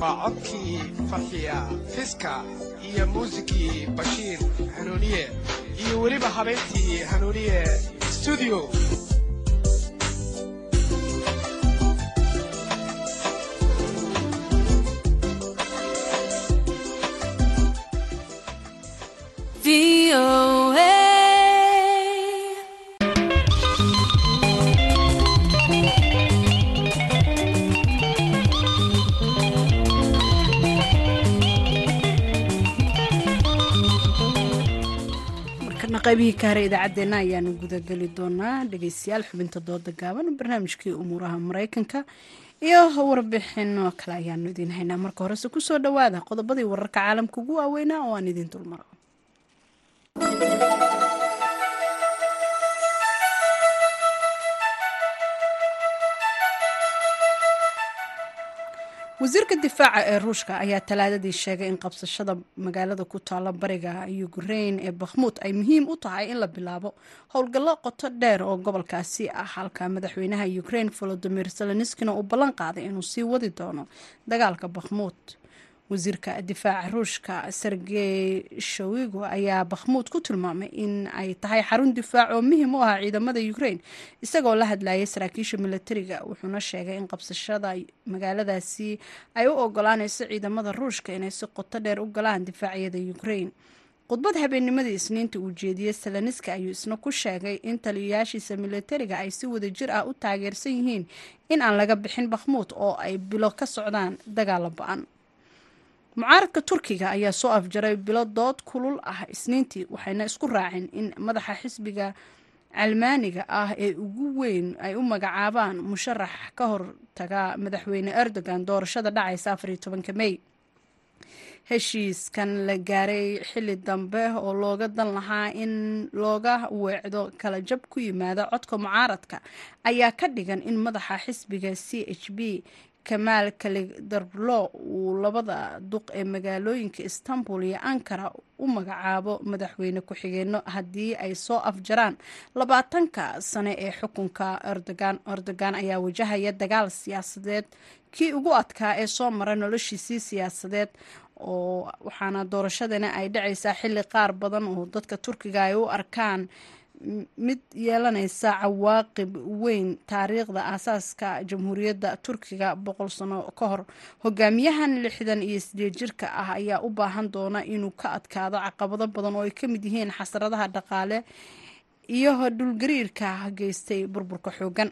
waa codkii farxiya fiska iyo muusikii bashiir hanuuniye iyo weliba habeentii hanuuniye stuudio qaybihii ka hare idaacaddeenna ayaanu gudageli doonaa. Dhegeystayaal xubinta dooda gaaban barnaamijkii umuuraha maraykanka iyo warbixino kale ayaanu idiin haynaa. Marka horese ku soo dhowaada qodobadii wararka caalamka ugu waaweynaa oo aan idiin dulmaro wasiirka difaaca ee ruushka ayaa talaadadii sheegay in qabsashada magaalada ku taala bariga ukrain ee bakhmuud ay muhiim u tahay in la bilaabo howlgallo qoto dheer oo gobolkaasi ah halka madaxweynaha ukrain volodimir zelenskina uu ballan qaaday inuu sii wadi doono dagaalka bakhmuud wasiirka difaaca ruushka sergey showigo ayaa bakhmuud ku tilmaamay in ay tahay xarun difaac oo muhiim u ah ciidamada ukrain isagoo la hadlayay saraakiisha milatariga wuxuuna sheegay in qabsashada magaaladaasi ay u ogolaaneyso ciidamada ruushka inay si qoto dheer u galaan difaacyada ukrain khudbad habeennimadii isniinta uu jeediyey seleniska ayuu isna ku sheegay in taliyayaashiisa milatariga ay si wadajir ah u taageersan yihiin in aan laga bixin bakhmuud oo ay bilo ka socdaan dagaala ba'an mucaaradka turkiga ayaa soo afjaray bilo dood kulul ah. Isniintii waxayna isku raaceen in madaxa xisbiga calmaaniga ah ee ugu weyn ay u magacaabaan musharax ka hortaga madaxweyne erdogan doorashada dhacaysa afariyo tobanka mey heshiiskan la gaaray xili dambe oo looga dan lahaa in looga weecdo kala jab ku yimaada codka mucaaradka ayaa ka dhigan in madaxa xisbiga c h b kamaal kalidarlo uu labada duq ee magaalooyinka istanbul iyo ankara u magacaabo madaxweyne ku-xigeenno haddii ay soo afjaraan. Labaatanka sane ee xukunka erdogan erdogan ayaa wajahaya dagaal siyaasadeed kii ugu adkaa ee soo mara noloshiisii siyaasadeed oo waxaana doorashadana ay dhacaysaa xilli qaar badan oo dadka turkiga ay u arkaan mid yeelanaysa cawaaqib weyn taariikhda aasaaska jamhuuriyadda turkiga boqol sano ka hor. Hogaamiyahan lixdan iyo sideed jirka ah ayaa u baahan doona inuu ka adkaado caqabado badan oo ay ka mid yihiin xasradaha dhaqaale iyo dhulgariirka geystay burburka xoogan.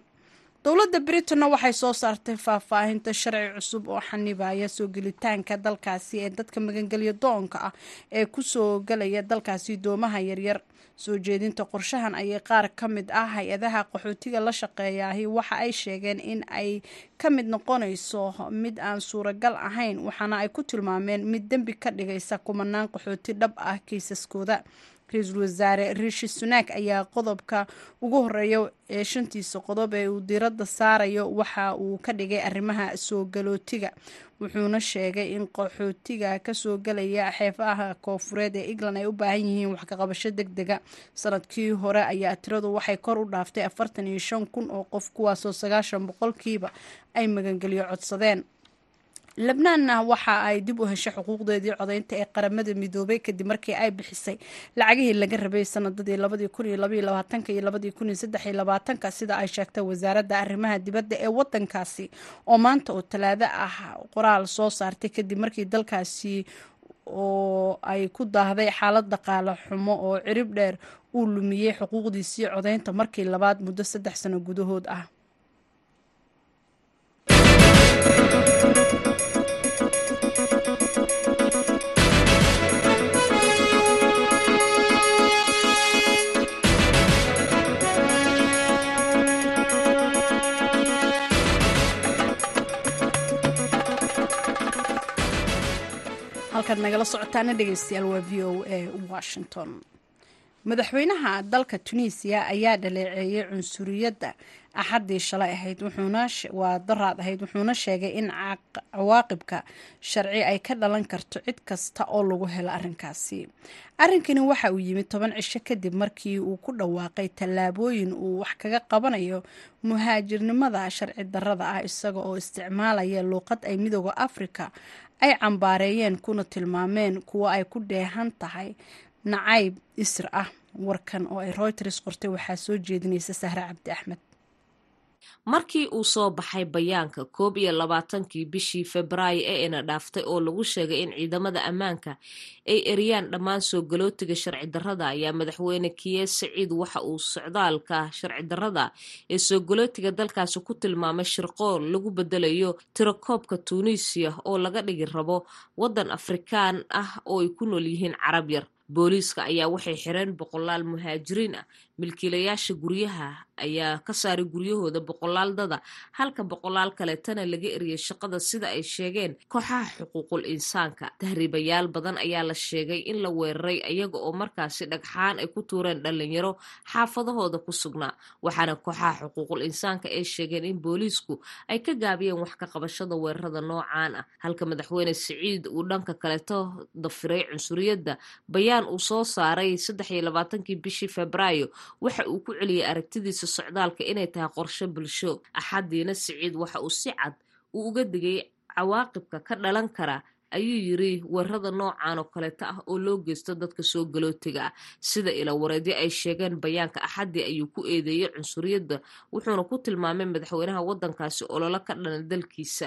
Dowladda britanna waxay soo saartay faahfaahinta sharci cusub oo xanibaya soo gelitaanka dalkaasi ee dadka magangelya doonka ah ee ku soo galaya dalkaasi doomaha yaryar soo jeedinta qorshahan ayay qaar ka mid ah hay'adaha qaxootiga la shaqeeyaahi. Waxa ay sheegeen in ay ka mid noqonayso mid aan suuragal ahayn waxaana ay ku tilmaameen mid dembi ka dhigaysa kumanaan qaxooti dhab ah kiisaskooda ra'iisul wasaare riishi sunaak ayaa qodobka ugu horreeya ee shantiisa qodob ee uu diiradda saarayo waxa uu ka dhigay arrimaha soo galootiga wuxuuna sheegay in qaxootiga ka soo galaya xeefaha koofureed ee england ay u baahan yihiin wax kaqabasho deg dega sannadkii hore ayaa tiradu waxay kor u dhaaftay afartan iyo shan kun oo qof kuwaasoo sagaashan boqolkiiba ay magangelyo codsadeen lebnaanna waxa ay dib u heshay xuquuqdeedii codaynta ee qaramada midoobay kadib markii ay bixisay lacagihii laga rabay sanadadii iyo sida ay sheegtay wasaaradda arrimaha dibadda ee wadankaasi oo maanta oo talaado ah qoraal soo saartay kadib markii dalkaasi oo ay ku daahday xaalad dhaqaale xumo oo cirib dheer uu lumiyey xuquuqdiisii codaynta markii labaad muddo saddex sano gudahood ah halkaad nagala socotaana dhegeystayaal waa v o a washington. Madaxweynaha dalka tunisiya ayaa dhaleeceeyay cunsuriyadda axaddii shalay ahayd waa daraad ahayd wuxuuna sheegay in cawaaqibka sharci ay ka dhalan karto cid kasta oo lagu helo arrinkaasi. Arrinkani waxa uu yimid toban cisho kadib markii uu ku dhawaaqay tallaabooyin uu wax kaga qabanayo muhaajirnimada sharci darrada ah isaga oo isticmaalaya luuqad ay midooda afrika ay cambaareeyeen kuna tilmaameen kuwo ay ku dheehan tahay nacayb isr ah. Warkan oo ay reuters qortay waxaa soo jeedinaysa sahre cabdi axmed markii uu soo baxay bayaanka koob iyo labaatankii bishii febraayo ee ina dhaaftay oo lagu sheegay in ciidamada ammaanka ay eriyaan dhammaan soo galootiga sharci darrada ayaa madaxweyne kiye saciid waxa uu socdaalka sharci darrada ee soo galootiga dalkaasi ku tilmaamay shirqool lagu bedelayo tirakoobka tuuniisiya oo laga dhigi rabo waddan afrikaan ah oo ay ku nool yihiin carab yar. Booliiska ayaa waxay xireen boqolaal muhaajiriin ah milkiilayaasha guryaha ayaa ka saaray guryahooda boqolaal dada halka boqolaal kaleetana laga eriyay shaqada sida ay sheegeen kooxaha xuquuqul insaanka. Tahriibayaal badan ayaa la sheegay in la weeraray iyaga oo markaasi dhagxaan ay ku tuureen dhalinyaro xaafadahooda ku sugnaa. Waxaana kooxaha xuquuqul insaanka ay sheegeen in booliisku ay ka gaabiyeen wax ka qabashada weerarada noocaan ah. Halka madaxweyne siciid uu dhanka kaleeto dafiray cunsuriyadda bayaan uu soo saaray saddex iyo labaatankii bishii febraayo waxa uu ku celiyey aragtidiisa socdaalka inay tahay qorshe bulsho. Axadiina siciid waxa uu si cad uu uga digay cawaaqibka ka dhalan kara ayuu yiri weerarada noocan oo kaleeta ah oo loo geysto dadka soo galootiga ah. Sida ilawareedyo ay sheegeen bayaanka axadii ayuu ku eedeeyey cunsuriyadda wuxuuna ku tilmaamay madaxweynaha waddankaasi ololo ka dhana dalkiisa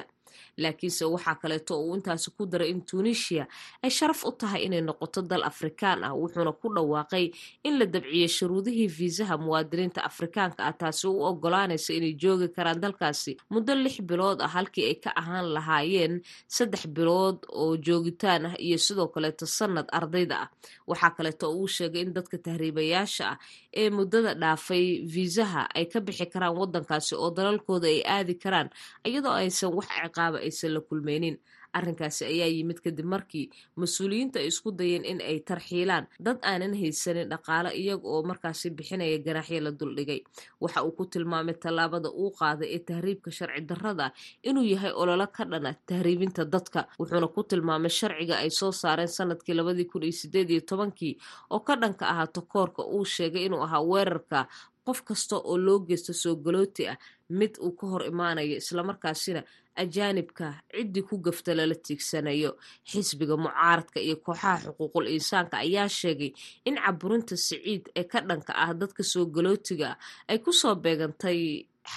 laakiinse waxaa kaleeto uu intaasi ku daray in tunisia ay sharaf u tahay inay noqoto dal afrikaan ah wuxuuna ku dhawaaqay in la dabciyey shuruudihii fiisaha muwaadiniinta afrikaanka ah taasi u ogolaanaysa inay joogi karaan dalkaasi muddo lix bilood ah halkii ay ka ahaan lahaayeen saddex bilood oo joogitaan ah iyo sidoo kaleeto sanad ardayda ah. Waxaa kaleeto uu sheegay in dadka tahriibayaasha ah ee muddada dhaafay fiisaha ay ka bixi karaan waddankaasi oo dalalkooda ay aadi karaan iyadoo aysan wax ciqaaba aysan la kulmeynin arrinkaasi ayaa yimid kadib markii mas'uuliyiinta ay isku dayeen in ay tarxiilaan. Dad aanan haysanin dhaqaale iyaga oo markaasi bixinaya ganaaxyo la duldhigay. Waxa uu ku tilmaamay tallaabada uu qaaday ee tahriibka sharci darrada inuu yahay ololo ka dhana tahriibinta dadka. Wuxuuna ku tilmaamay sharciga ay soo saareen sannadkii labadii kun iyo sideed iyo tobankii oo ka dhanka ahaa takoorka uu sheegay inuu ahaa weerarka qof kasta oo loo geysto soo galooti ah mid uu ka hor imaanayo islamarkaasina ajaanibka ciddii ku gafta lala tiigsanayo xisbiga mucaaradka iyo kooxaha xuquuqul insaanka ayaa sheegay in caburinta siciid ee ka dhanka ah dadka soo galootiga ay ku soo beegantay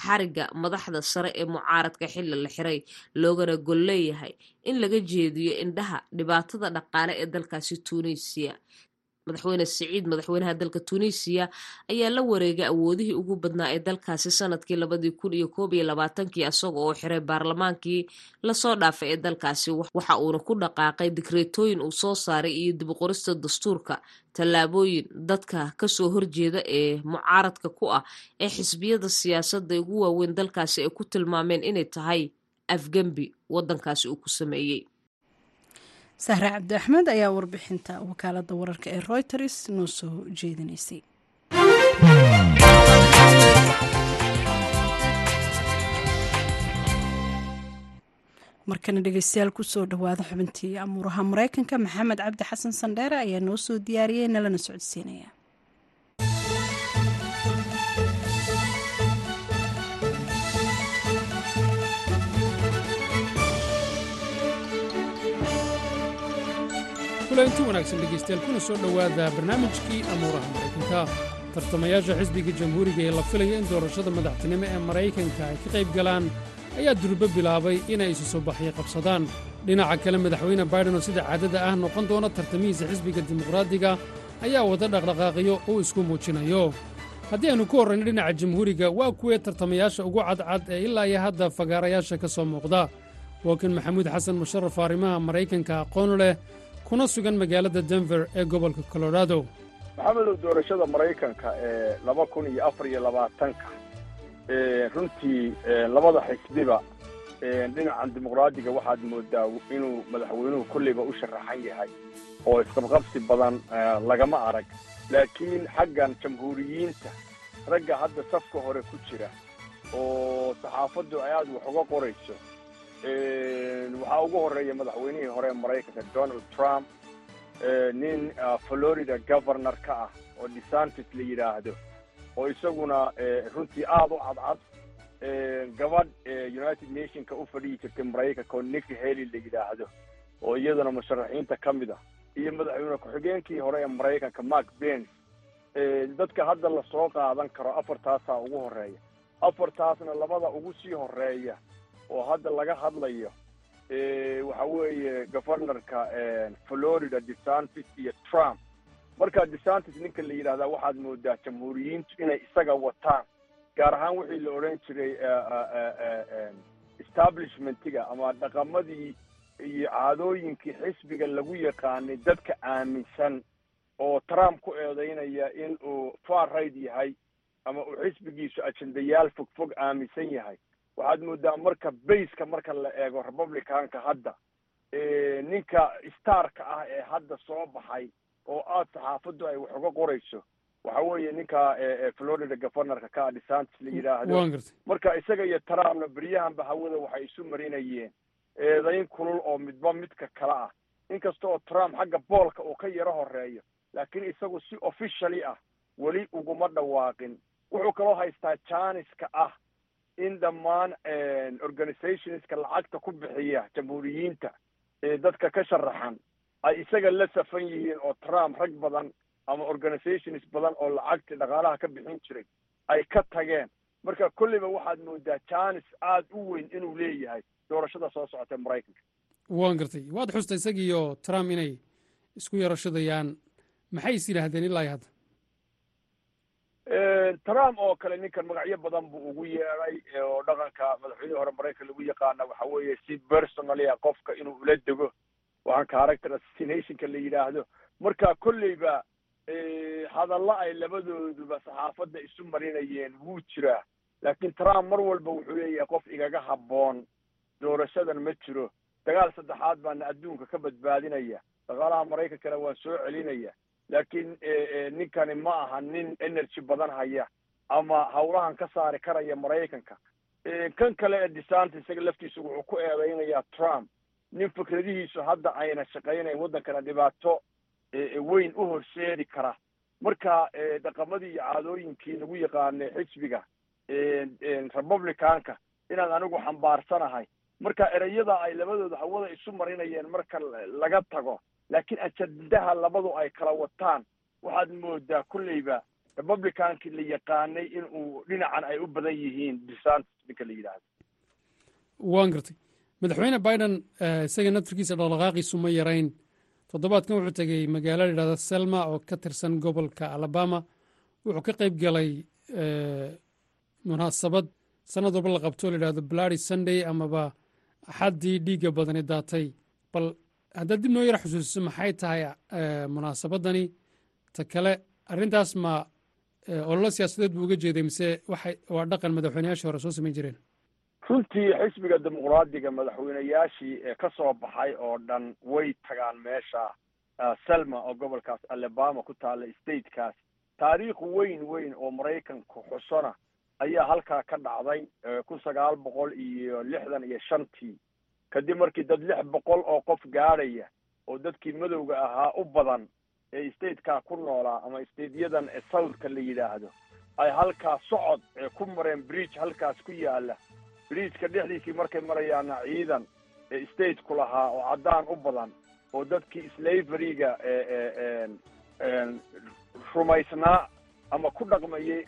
xariga madaxda sare ee mucaaradka xilli la xiray loogana gol leeyahay in laga jeediyo indhaha dhibaatada dhaqaale ee dalkaasi tuunisiya madaxweyne siciid madaxweynaha dalka tunisiya ayaa la wareegay awoodihii ugu badnaa ee dalkaasi sannadkii labadii kun iyo koob iyo labaatankii isaga oo xiray baarlamaankii la soo dhaafay ee dalkaasi. Waxa uuna ku dhaqaaqay dikreetooyin uu soo saaray iyo dibqorista dastuurka tallaabooyin dadka ka soo horjeeda ee mucaaradka ku ah ee xisbiyada siyaasadda ugu waaweyn dalkaasi ay ku tilmaameen inay tahay afgembi waddankaasi uu ku sameeyey sahre cabdi axmed ayaa warbixinta wakaaladda wararka ee royters noo soo jeedinaysay markana dhegeystayaal ku soo dhawaada xubintii amuuraha mareykanka maxamed cabdi xasan sandheere ayaa noo soo diyaariyey nalana socodsiinaya kulanti wanaagsan dhegaystayaal kuna soo dhowaada barnaamijkii amuuraha maraykanka tartamayaasha xisbiga jamhuuriga ee la filaya in doorashada madaxtinimo ee maraykanka ay ka qayb galaan ayaa durbo bilaabay inay isu soo qabsadaan. Dhinaca kale madaxweyne baiden oo sida caadada ah noqon doona tartamihiisa xisbiga dimuqraadiga ayaa wada dhaqdhaqaaqyo uu isku muujinayo. Haddii aynu ku horrayno dhinaca jamhuuriga waa kuwee tartamayaasha ugu cadcad ee ilaa iyo hadda fagaarayaasha ka soo muuqda. Waa kan maxamuud xasan musharaf arrimaha maraykanka aqoon leh kuna sugan magaalada denver ee gobolka colorado. Maxamedow doorashada maraykanka ee laba kun iyo afar iyo labaatanka runtii labada xisbiba dhinacan dimuqraadiga waxaad moodaa inuu madaxweynuhu kolleyba u sharaxan yahay oo isqabqabsi badan lagama arag. Laakiin xaggan jamhuuriyiinta ragga hadda safka hore ku jira oo saxaafaddu ay aada wax uga qorayso waxaa ugu horreeya madaxweynihii hore maraykanka donald trump nin florida governor ka ah oo desantis la yidhaahdo oo isaguna runtii aada u cadcad gabadh united nationka u fadhiyi jirtay maraykanka oo nicky haley la yidhaahdo oo iyaduna musharaxiinta ka mid ah iyo madaxweyne ku-xigeenkii hore ee maraykanka mark bens dadka hadda la soo qaadan karo afartaasaa ugu horreeya. Afartaasna labada ugu sii horreeya oo hadda laga hadlayo waxa weeye governorka florida desantis iyo trump. Marka desantis ninka la yidhahdaa waxaad moodaa jamhuuriyiintu inay isaga wataan gaar ahaan wixii la odhan jiray establishmentiga ama dhaqamadii iyo caadooyinkii xisbiga lagu yaqaanay dadka aaminsan oo trump ku eedeynaya in uu far right yahay ama uu xisbigiisu ajendayaal fog fog aaminsan yahay waxaad moodaa marka bayska marka la eego republicanka hadda ninka starka ah ee hadda soo baxay oo aad saxaafaddu ay wax uga qorayso waxa weeye ninka florida governorka ka desantis la yidhaahdo marka isaga iyo trumpna beryahanba hawada waxay isu marinayeen eedayn kulul oo midba midka kale ah. Inkasta oo trump xagga boolka uu ka yaro horeeyo laakiin isagu si officially ah weli uguma dhawaaqin. Wuxuu kaloo haystaa janiska ah in dhammaan organizationska lacagta ku bixiya jamhuuriyiinta ee dadka ka sharaxan. Ay isaga la safan yihiin oo trump rag badan ama organizations badan oo lacagta dhaqaalaha ka bixin jiray ay ka tageen. Marka kolleyba waxaad moodaa janis aada u weyn inuu leeyahay doorashada soo socota maraykanka. Waan gartay. Waad xusta isagiiyo trump inay isku yarashadayaan. Maxay is yidhaahdeen ilaa hadda trump oo kale ninkan magacyo badan buu ugu yeedhay oo dhaqanka madaxweynihii hore maraykan lagu yaqaana waxa weeye si personally a qofka inuu ula dego. Waxaan character assassinationka la yidhaahdo marka kolleyba hadallo ay labadooduba saxaafadda isu marinayeen wuu jiraa laakiin trump mar walba wuxuu leeyahay qof igaga habboon. Doorashadan ma jiro. Dagaal saddexaad baana adduunka ka badbaadinaya. Dhaqaalaha maraykankana waan soo celinaya laakiin ninkani ma aha nin energy badan haya ama hawlahan ka saari karaya maraykanka. Kan kale ee desanta isaga laftiisa wuxuu ku eedeynayaa trump. Nin fikradihiisu hadda ayna shaqaynayn waddankana dhibaato weyn u horseedi kara. Marka dhaqamadii iyo caadooyinkii lagu yaqaanay xisbiga republicanka inaan anigu xambaarsanahay marka ereyada ay labadooda hawada isu marinayeen marka laga tago laakiin ajandaha labadu ay kala wataan waxaad moodaa kolleyba republicankii la yaqaanay in uu dhinacan ay u badan yihiin desantis ninka la yidhaahdo. Waan gartay. Madaxweyne biden isaga naftirkiisa dhaqdhaqaaqiisu ma yarayn. Toddobaadkan wuxuu tegey magaalo la yidhahda selma oo ka tirsan gobolka alabama. Wuxuu ka qayb galay munaasabad. Sanad walba la qabto la yidhahdo blady sunday amaba axaddii dhiigga badani daatay bal haddaad dib noo yara xusuusiso maxay tahay munaasabadani? Ta kale arrintaas ma ololo siyaasadeed buu uga jeeday mise waa dhaqan madaxweyneyaashii hore soo samayn jireen? Runtii xisbiga dimuqraadiga madaxweyneyaashii ee ka soo baxay oo dhan way tagaan meesha selma oo gobolkaas alabama ku taalla statekaas. Taariikh weyn weyn oo maraykanku xusona ayaa halkaa ka dhacday kun sagaal boqol iyo lixdan iyo shantii kadib markii dad lix boqol oo qof gaadhaya oo dadkii madowga ahaa u badan ee statekaa ku noolaa ama stateyadan ee southka la yidhaahdo ay halkaa socod ee ku mareen bridge halkaas ku yaalla bridgeka dhexdiisii markay marayaana ciidan ee stateku lahaa oo caddaan u badan oo dadkii slaveryga rumaysnaa ama ku dhaqmayay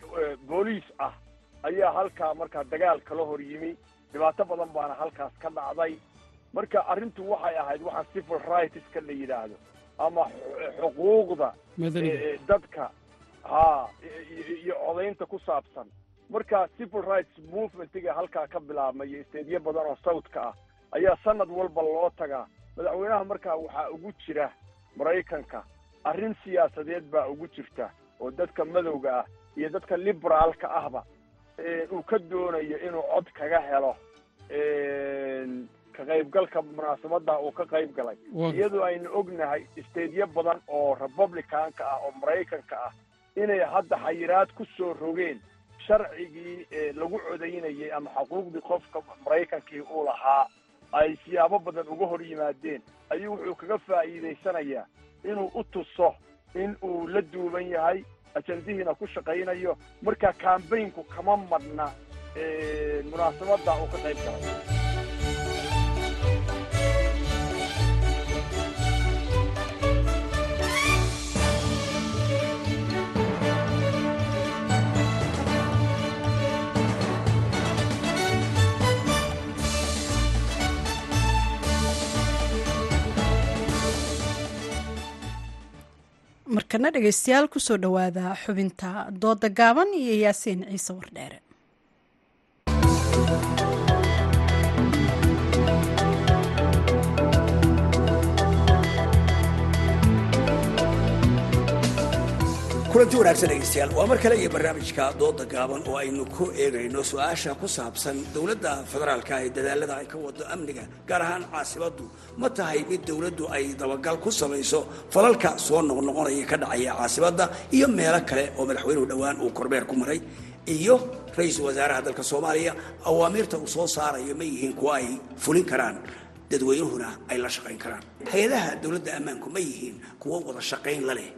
booliis ah ayaa halkaa markaa dagaal kala hor yimi. Dhibaato badan baana halkaas ka dhacday marka arrintu waxay ahayd waxaan civil rightska la yidhaahdo ama xuquuqda dadka ha iyo codaynta ku saabsan. Marka civil rights movementiga halkaa ka bilaabmay iyo stadiyo badan oo southka ah ayaa sanad walba loo tagaa. Madaxweynaha markaa waxaa ugu jira maraykanka arrin siyaasadeed baa ugu jirta oo dadka madowga ah iyo dadka liberaalka ahba uu ka doonayo inuu cod kaga helo ka qaybgalka munaasabadda uu ka qayb galay iyadoo aynu ognahay stadiyo badan oo republicanka ah oo maraykanka ah inay hadda xayiraad ku soo rogeen sharcigii lagu codaynayay ama xuquuqdii qofka maraykankii uu lahaa ay siyaabo badan uga hor yimaadeen. Ayuu wuxuu kaga faa'iidaysanayaa inuu u tuso in uu la duuban yahay ajandihiina ku shaqaynayo marka kambaynku kama madhna munaasabadda uu ka qayb galay markana dhegeystayaal ku soo dhowaada xubinta dooda gaaban iyo yaasiin ciise wardheere kulanti wanaagsan dhegeystayaal waa mar kale iyo barnaamijka dooda gaaban oo aynu ku eegayno su'aasha ku saabsan dowladda federaalka ee dadaalada ay ka wado amniga gaar ahaan caasimadu ma tahay mid dowladdu ay dabagal ku samayso falalka soo noqnoqonaya ka dhacaya caasimada iyo meelo kale oo madaxweynuhu dhowaan uu kormeer ku maray? Iyo ra'iisul wasaaraha dalka soomaaliya awaamiirta uu soo saarayo ma yihiin kuwa ay fulin karaan dadweynuhuna ay la shaqayn karaan. Hay'adaha dowladda ammaanku ma yihiin kuwo wada shaqayn la leh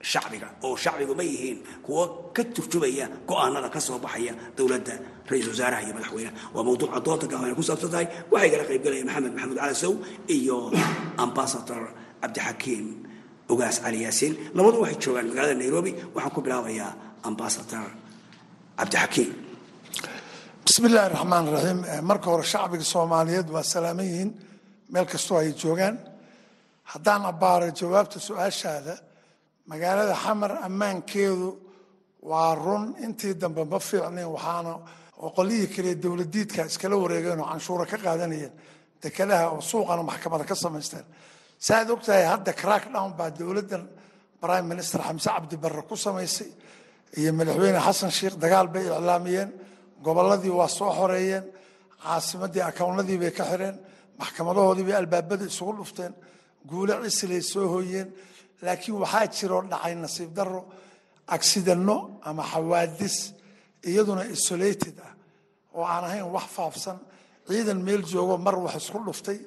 shacbiga oo shacbigu ma yihiin kuwo ka turjumaya go'aanada ka soo baxaya dowladda ra'iisul wasaaraha iyo madaxweyneha waa mawduuca dooda gaaban ay ku saabsan tahay. Waxaa igala qaybgalaya maxamed maxamuud calasow iyo ambasador cabdixakiim ogaas cali yaasiin labadu waxay joogaan magaalada nairobi. Waxaan ku bilaabayaa ambasador cabdixakiim bismi illaahi raxmaan raxiim marka hore shacbiga soomaaliyeed waa salaaman yihiin meel kastoo ay joogaan haddaan abbaaro jawaabta su'aashaada magaalada xamar ammaankeedu waa run. Intii dambe ma fiicnin waxaana oqolihii kale dowladiidka iskala wareegeen oo canshuura ka qaadanayeen dekadaha oo suuqana maxkamada ka samaysteen. Saaad ogtahay hadda crackdown baa dowladdan prime minister xamse cabdi barre ku samaysay iyo madaxweyne xasan sheikh dagaal bay iclaamiyeen. Gobolladii waa soo xoreeyeen caasimadii akownnadii bay ka xireen maxkamadahoodii bay albaabada isugu dhufteen. Guule cisilay soo hooyeen laakiin waxaa jiroo dhacay nasiib daro accidano ama xawaadis iyaduna isolated ah oo aan ahayn wax faafsan. Ciidan meel joogo mar wax isku dhuftay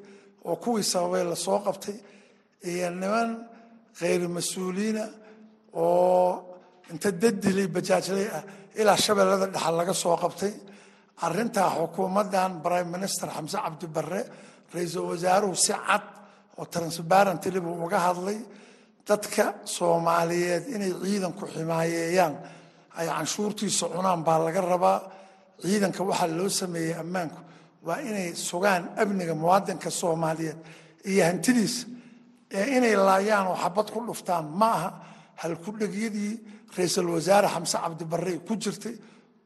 oo kuwii sababay la soo qabtay. Iyo niman khayr mas'uuliina oo inta dadilay bajaajlay ah ilaa shabeellada dhexal laga soo qabtay. Arintaa xukuumaddan prime minister xamse cabdi barre ra'iisul wasaaruhu si cad oo transparently buu uga hadlay dadka soomaaliyeed inay ciidanku ximaayeeyaan ay canshuurtiisa cunaan baa laga rabaa. Ciidanka waxaa loo sameeyey ammaanku waa inay sugaan amniga muwaadinka soomaaliyeed iyo hantidiisa ee inay laayaan oo xabad ku dhuftaan. Ma aha halkudhegyadii ra'iisul wasaare xamse cabdi barre ku jirtay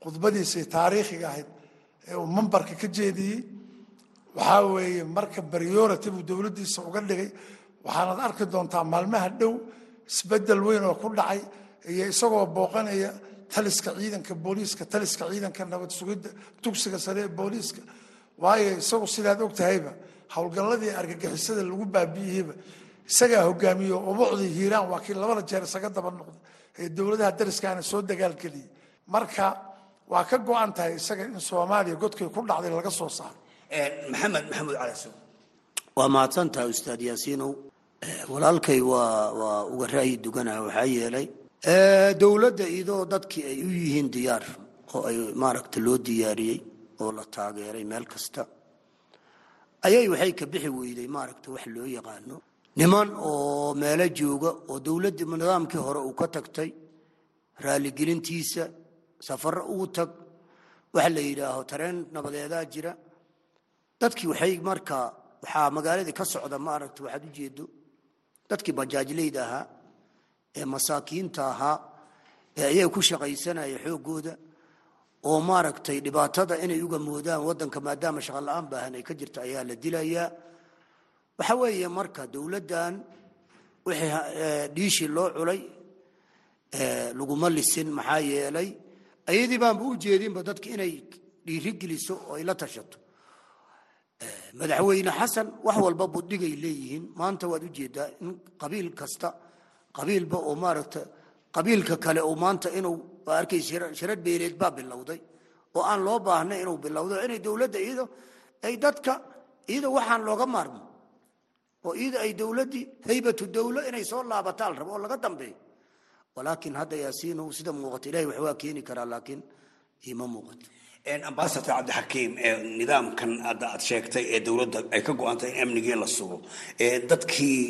khudbadiisay taariikhiga ahayd ee uu mambarka ka jeediyey. Waxaa weeye marka priority buu dowladdiisa uga dhigay waxaanad arki doontaa maalmaha dhow isbeddel weyn oo ku dhacay iyo isagoo booqanaya taliska ciidanka booliiska taliska ciidanka nabad sugidda dugsiga sare ee booliiska. Waayo isagu sidaad ogtahayba howlgalladii argagixisada lagu baabi'iyeyba isagaa hogaamiyo ubucdii hiiraan waa kii labada jeer isaga daba noqday ee dowladaha dariskaana soo dagaalgeliyey marka waa ka go-an tahay isaga in soomaaliya godkay ku dhacday laga soo saaro. Maxamed maxamuud calasow waa mahadsantaha ustaad yaasiinow walaalkay waa waa uga ra'yi duganah waxaa yeelay dowladda idoo dadkii ay u yihiin diyaar oo ay maaragta loo diyaariyey oo la taageeray meel kasta ayay waxay ka bixi weyday maaragta wax loo yaqaano niman oo meelo jooga oo dowladda nidaamkii hore uu ka tagtay raaligelintiisa safarro ugu tag waxa la yidhaaho tareen nabadeedaa jira. Dadkii waxay markaa waxaa magaaladii ka socda maaragta waxaad u jeedo dadkii bajaajleyda ahaa ee masaakiinta ahaa ee ayaga ku shaqaysanaya xooggooda oo maaragtay dhibaatada inay uga moodaan waddanka maadaama shaqo la'aan baahan ay ka jirta ayaa la dilayaa waxa weeye marka dowladdan wixii dhiishii loo culay laguma lisin maxaa yeelay ayadii baanba u jeedinba dadka inay dhiirigeliso oo ay la tashato madaxweyne xasan wax walba budhigay leeyihiin. Maanta waad u jeedaa in qabiil kasta qabiilba oo maaragta qabiilka kale oo maanta inuu arkay sharad beeleed baa bilowday. Oo aan loo baahnay inuu bilowdo inay dowladda iyado ay dadka iyada waxaan looga maarmo. Oo iyada ay dowladdii haybatu dowlo inay soo laabataa la rabo oo laga dambeeyo. Walaakiin hadda yaasiinow sida muuqato ilahay wax keeni karaa laakiin ima muuqato ambasador cabdixakiim nidaamkan hadda aad sheegtay ee dowladda ay ka go-antay in amnigii la sugo. Dadkii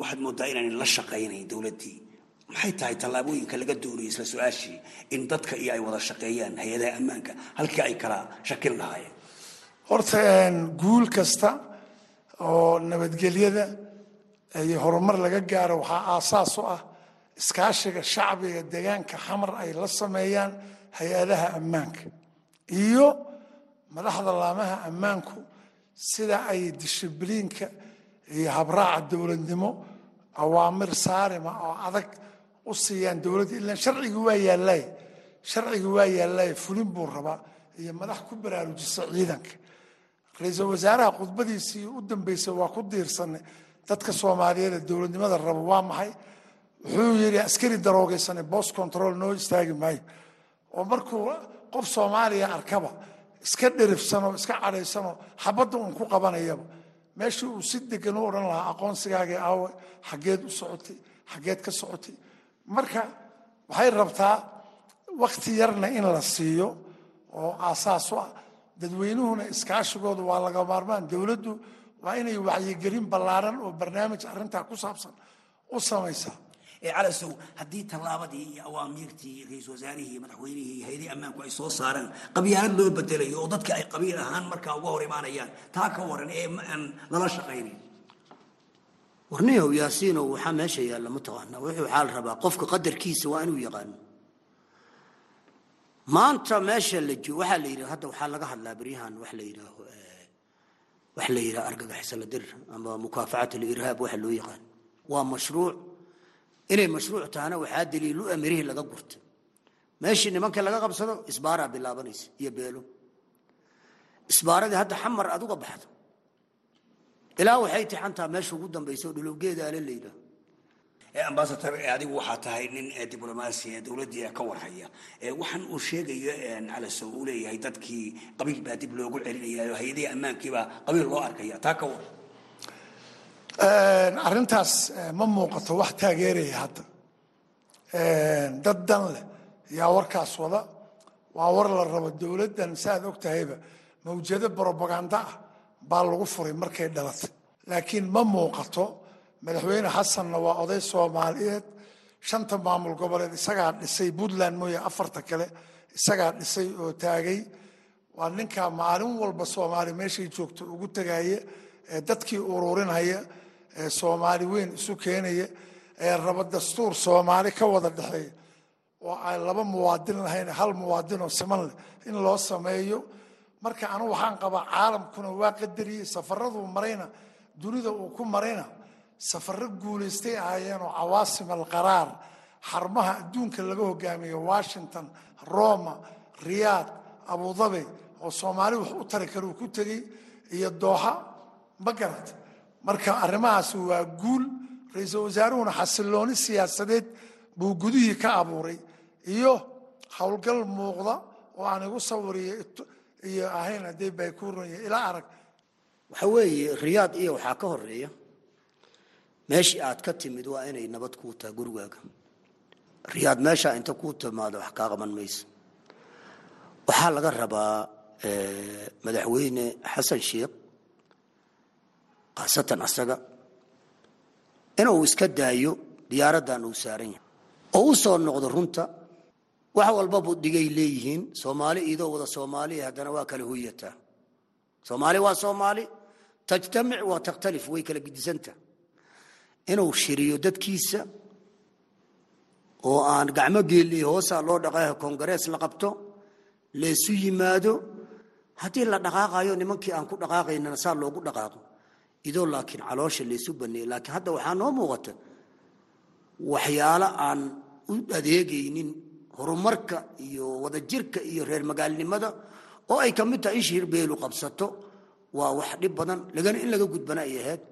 waxaad moodaa inaanay la shaqaynayn dowladdii. Maxay tahay tallaabooyinka laga doonayo isla su'aashii? In dadka iyo ay wada shaqeeyaan hay'adaha ammaanka halkii ay kala shakil lahaayeen. Horta guul kasta oo nabadgelyada iyo horumar laga gaaro waxaa aasaas u ah iskaashiga shacbiga deegaanka xamar ay la sameeyaan hay'adaha ammaanka iyo madaxda laamaha ammaanku sida ay dishibliinka iyo habraaca dowladnimo awaamir saarima oo adag u siiyaan dowladda ilaan sharcigii waa yaallay sharcigii waa yaallay fulin buu rabaa iyo madax ku baraarujisa ciidanka. Ra'iisul wasaaraha khudbadiisii u dambeysay waa ku diirsanay dadka soomaaliyeed ee dowladnimada raba waa maxay? Wuxuu yidhi askari daroogeysane bost control noo istaagi maayo oo markuu qof soomaaliya arkaba iska dherifsanoo iska cadhaysanoo xabadda uun ku qabanayaba meeshii uu si degan u odhan lahaa aqoonsigaagii aawe xaggeed u socotay xaggeed ka socotay. Marka waxay rabtaa wakhti yarna in la siiyo oo aasaas u ah. Dadweynuhuna iskaashigooda waa laga maarmaan dowladdu waa inay wacyigelin ballaaran oo barnaamij arrintaa ku saabsan u samaysaa calasow haddii tallaabadii iyo awaamiirtii ra'iisul wasaarihii iyo madaxweynihii iyo hay'adii ammaanku ay soo saareen qabyaalad loo bedelayo oo dadka ay qabiil ahaan markaa uga hor imaanayaan taa ka waran ee aan lala shaqaynin. Warniyow yaasiinow waxaa meesha yaalla mataqaana wuxuu waxaa la rabaa qofka qadarkiisa waa inuu yaqaano maanta meesha la waxaa la yidhi hadda waxaa laga hadlaa beryahan wax la yidhaaho wax la yidhaha argagaxisa la dir ama mukaafacat alirhaab waxa loo yaqaan. Waa mashruuc inay mashruuc tahana waxaa daliilu mirihii laga gurta meeshii nimankii laga qabsado isbaaraa bilaabanaysa iyo beelo. Isbaaradii hadda xamar aad uga baxdo. Ilaa waxay tixantaa meesha ugu dambaysa oo dhulowgeeda ale la yidhaaho ambasador adigu waxaa tahay nin diblomaasi ee dowladii ka warhaya. Waxaan uu sheegayo calasow uu leeyahay dadkii qabiil baa dib loogu celinaya hay'adihii ammaankiibaa qabiil loo arkaya taa ka war arrintaas ma muuqato wax taageeraya hadda. Dad dan leh yaa warkaas wada. Waa war la rabo dowladdan saaad og tahayba mawjado brobaganda ah baa lagu furay markay dhalatay. Laakiin ma muuqato madaxweyne xasanna waa oday soomaaliyeed. Shanta maamul goboleed isagaa dhisay puntland mooye afarta kale isagaa dhisay oo taagay. Waa ninkaa maalin walba soomaali meeshay joogto ugu tegaya ee dadkii ururinaya ee soomaali weyn isu keenaya ee raba dastuur soomaali ka wada dhexeeya. Oo aan laba muwaadin lahayn hal muwaadinoo siman leh in loo sameeyo. Marka anu waxaan qabaa caalamkuna waa qadariyey safaraduu marayna dunida uu ku marayna safaro guulaystay ahaayeenoo cawaasim alqaraar xarmaha adduunka laga hogaamiyo washington roma riyaad abudabi oo soomaali wax u tari kara uu ku tegey iyo dooxa ma garata marka arrimahaas waa guul. Ra'iisul wasaaruhuna xasilooni siyaasadeed buu gudihii ka abuuray. Iyo howlgal muuqda oo aan igu sawiriyo iyo ahayn haddii bay ku runye ilaa arag. Waxa weeye riyaad iyo waxaa ka horreeya meeshii aad ka timid waa inay nabad kuu taha gurigaaga. Riyaad meeshaa inta kuu timaado wax kaa qaban mayso waxaa laga rabaa madaxweyne xasan sheekh khaasatan asaga. Inuu iska daayo diyaaraddan uu saaran yahay. Oo u soo noqdo runta wax walbabu dhigay leeyihiin. Soomaali idoo wada soomaaliya haddana waa kala hoyataa soomaali waa soomaali tajtamic waa takhtalif way kala gidisanta. Inuu shiriyo dadkiisa oo aan gacmo geeliy hoosaa loo dhaqaah kongarees la qabto laysu yimaado. Haddii la dhaqaaqayo nimankii aan ku dhaqaaqaynana saa loogu dhaqaaqo idoo laakiin caloosha laysu baneeyey laakiin hadda waxaa noo muuqata waxyaalo aan u adeegaynin horumarka iyo wadajirka iyo reer magaalnimada oo ay ka mid tahay in shirbeelu qabsato. Waa wax dhib badan lagana in laga gudbana ay ahayd.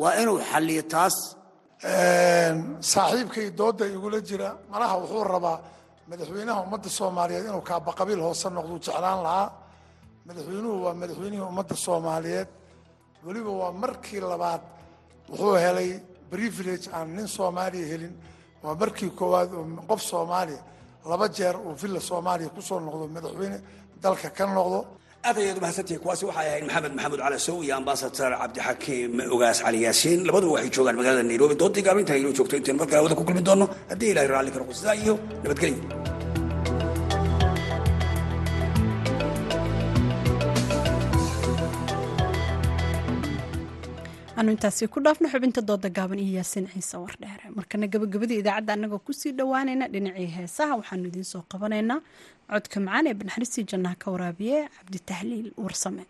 Waa inuu xalliyo taas saaxiibkay dooda igula jira malaha wuxuu rabaa madaxweynaha ummadda soomaaliyeed inuu kaaba qabiil hoose noqduu jeclaan lahaa. Madaxweynuhu waa madaxweynihii ummadda soomaaliyeed weliba waa markii labaad wuxuu helay privilege aan nin soomaaliya helin. Waa markii koowaad oo qof soomaaliya laba jeer uu villa soomaaliya ku soo noqdo madaxweyne dalka ka noqdo. Aad ayaad umahadsantihiin kuwaasi waxay ahayd maxamed maxamuud calasow iyo ambasador cabdixakiim ogaas cali yaasiin labaduba waxay joogaan magaalada nairobi. Doodii gaabinta inoo joogto intaynu markale wada ku kulmi doono. Haddii ilahay raalli karo qusidaa iyo nabadgelyo anu intaasi ku dhaafno xubinta dooda gaaban iyo yaasiin ciise wardheere markana gabagabadii idaacadda annagoo ku sii dhowaanayna dhinacii heesaha waxaanu idiin soo qabanaynaa codka macaan ee banaxariistii jannaha ka waraabiye cabditahliil warsame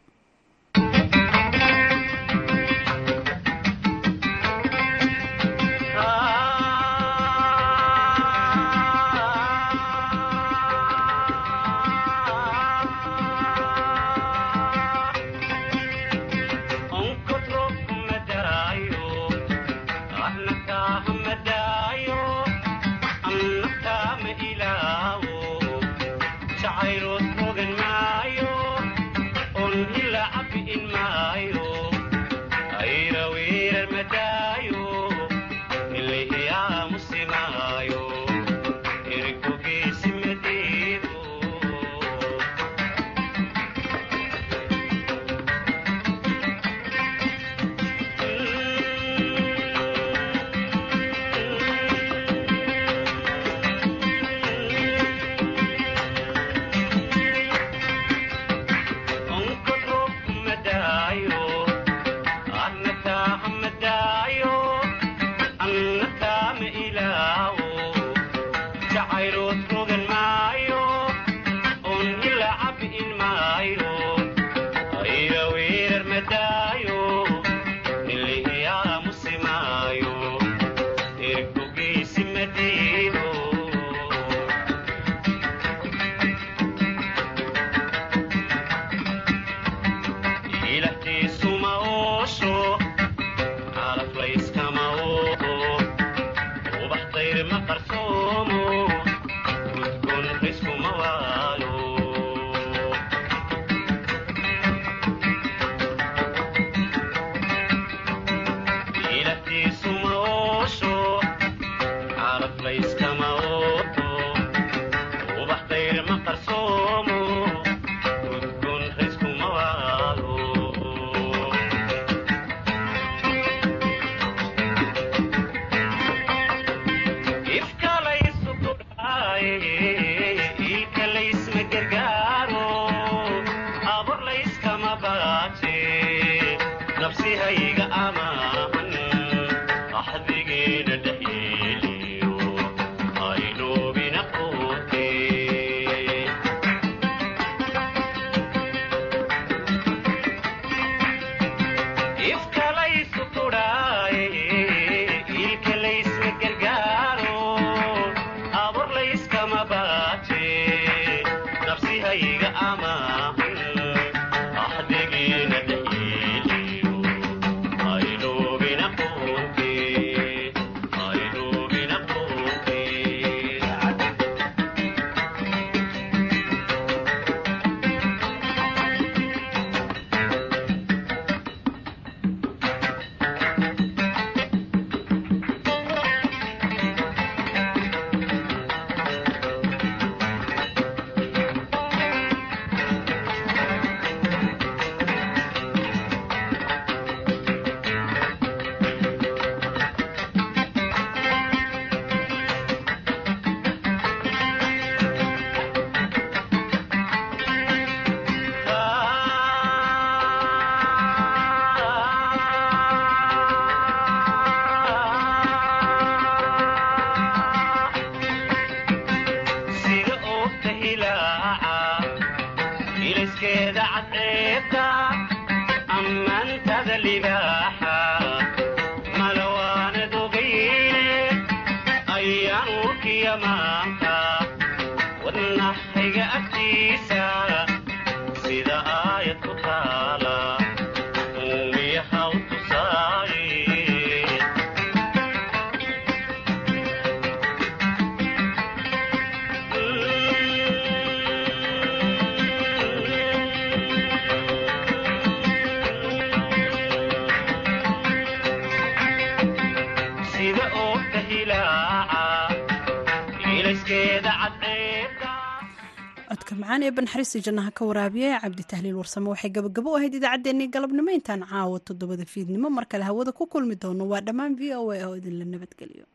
banxariista jannaha ka waraabiya cabdi tahliil warsame waxay gabagabo u ahayd idaacaddeenii galabnimo. Intaan caawa toddobada fiidnimo mar kale hawada ku kulmi doono waa dhammaan v o a oo idinla nabadgeliyo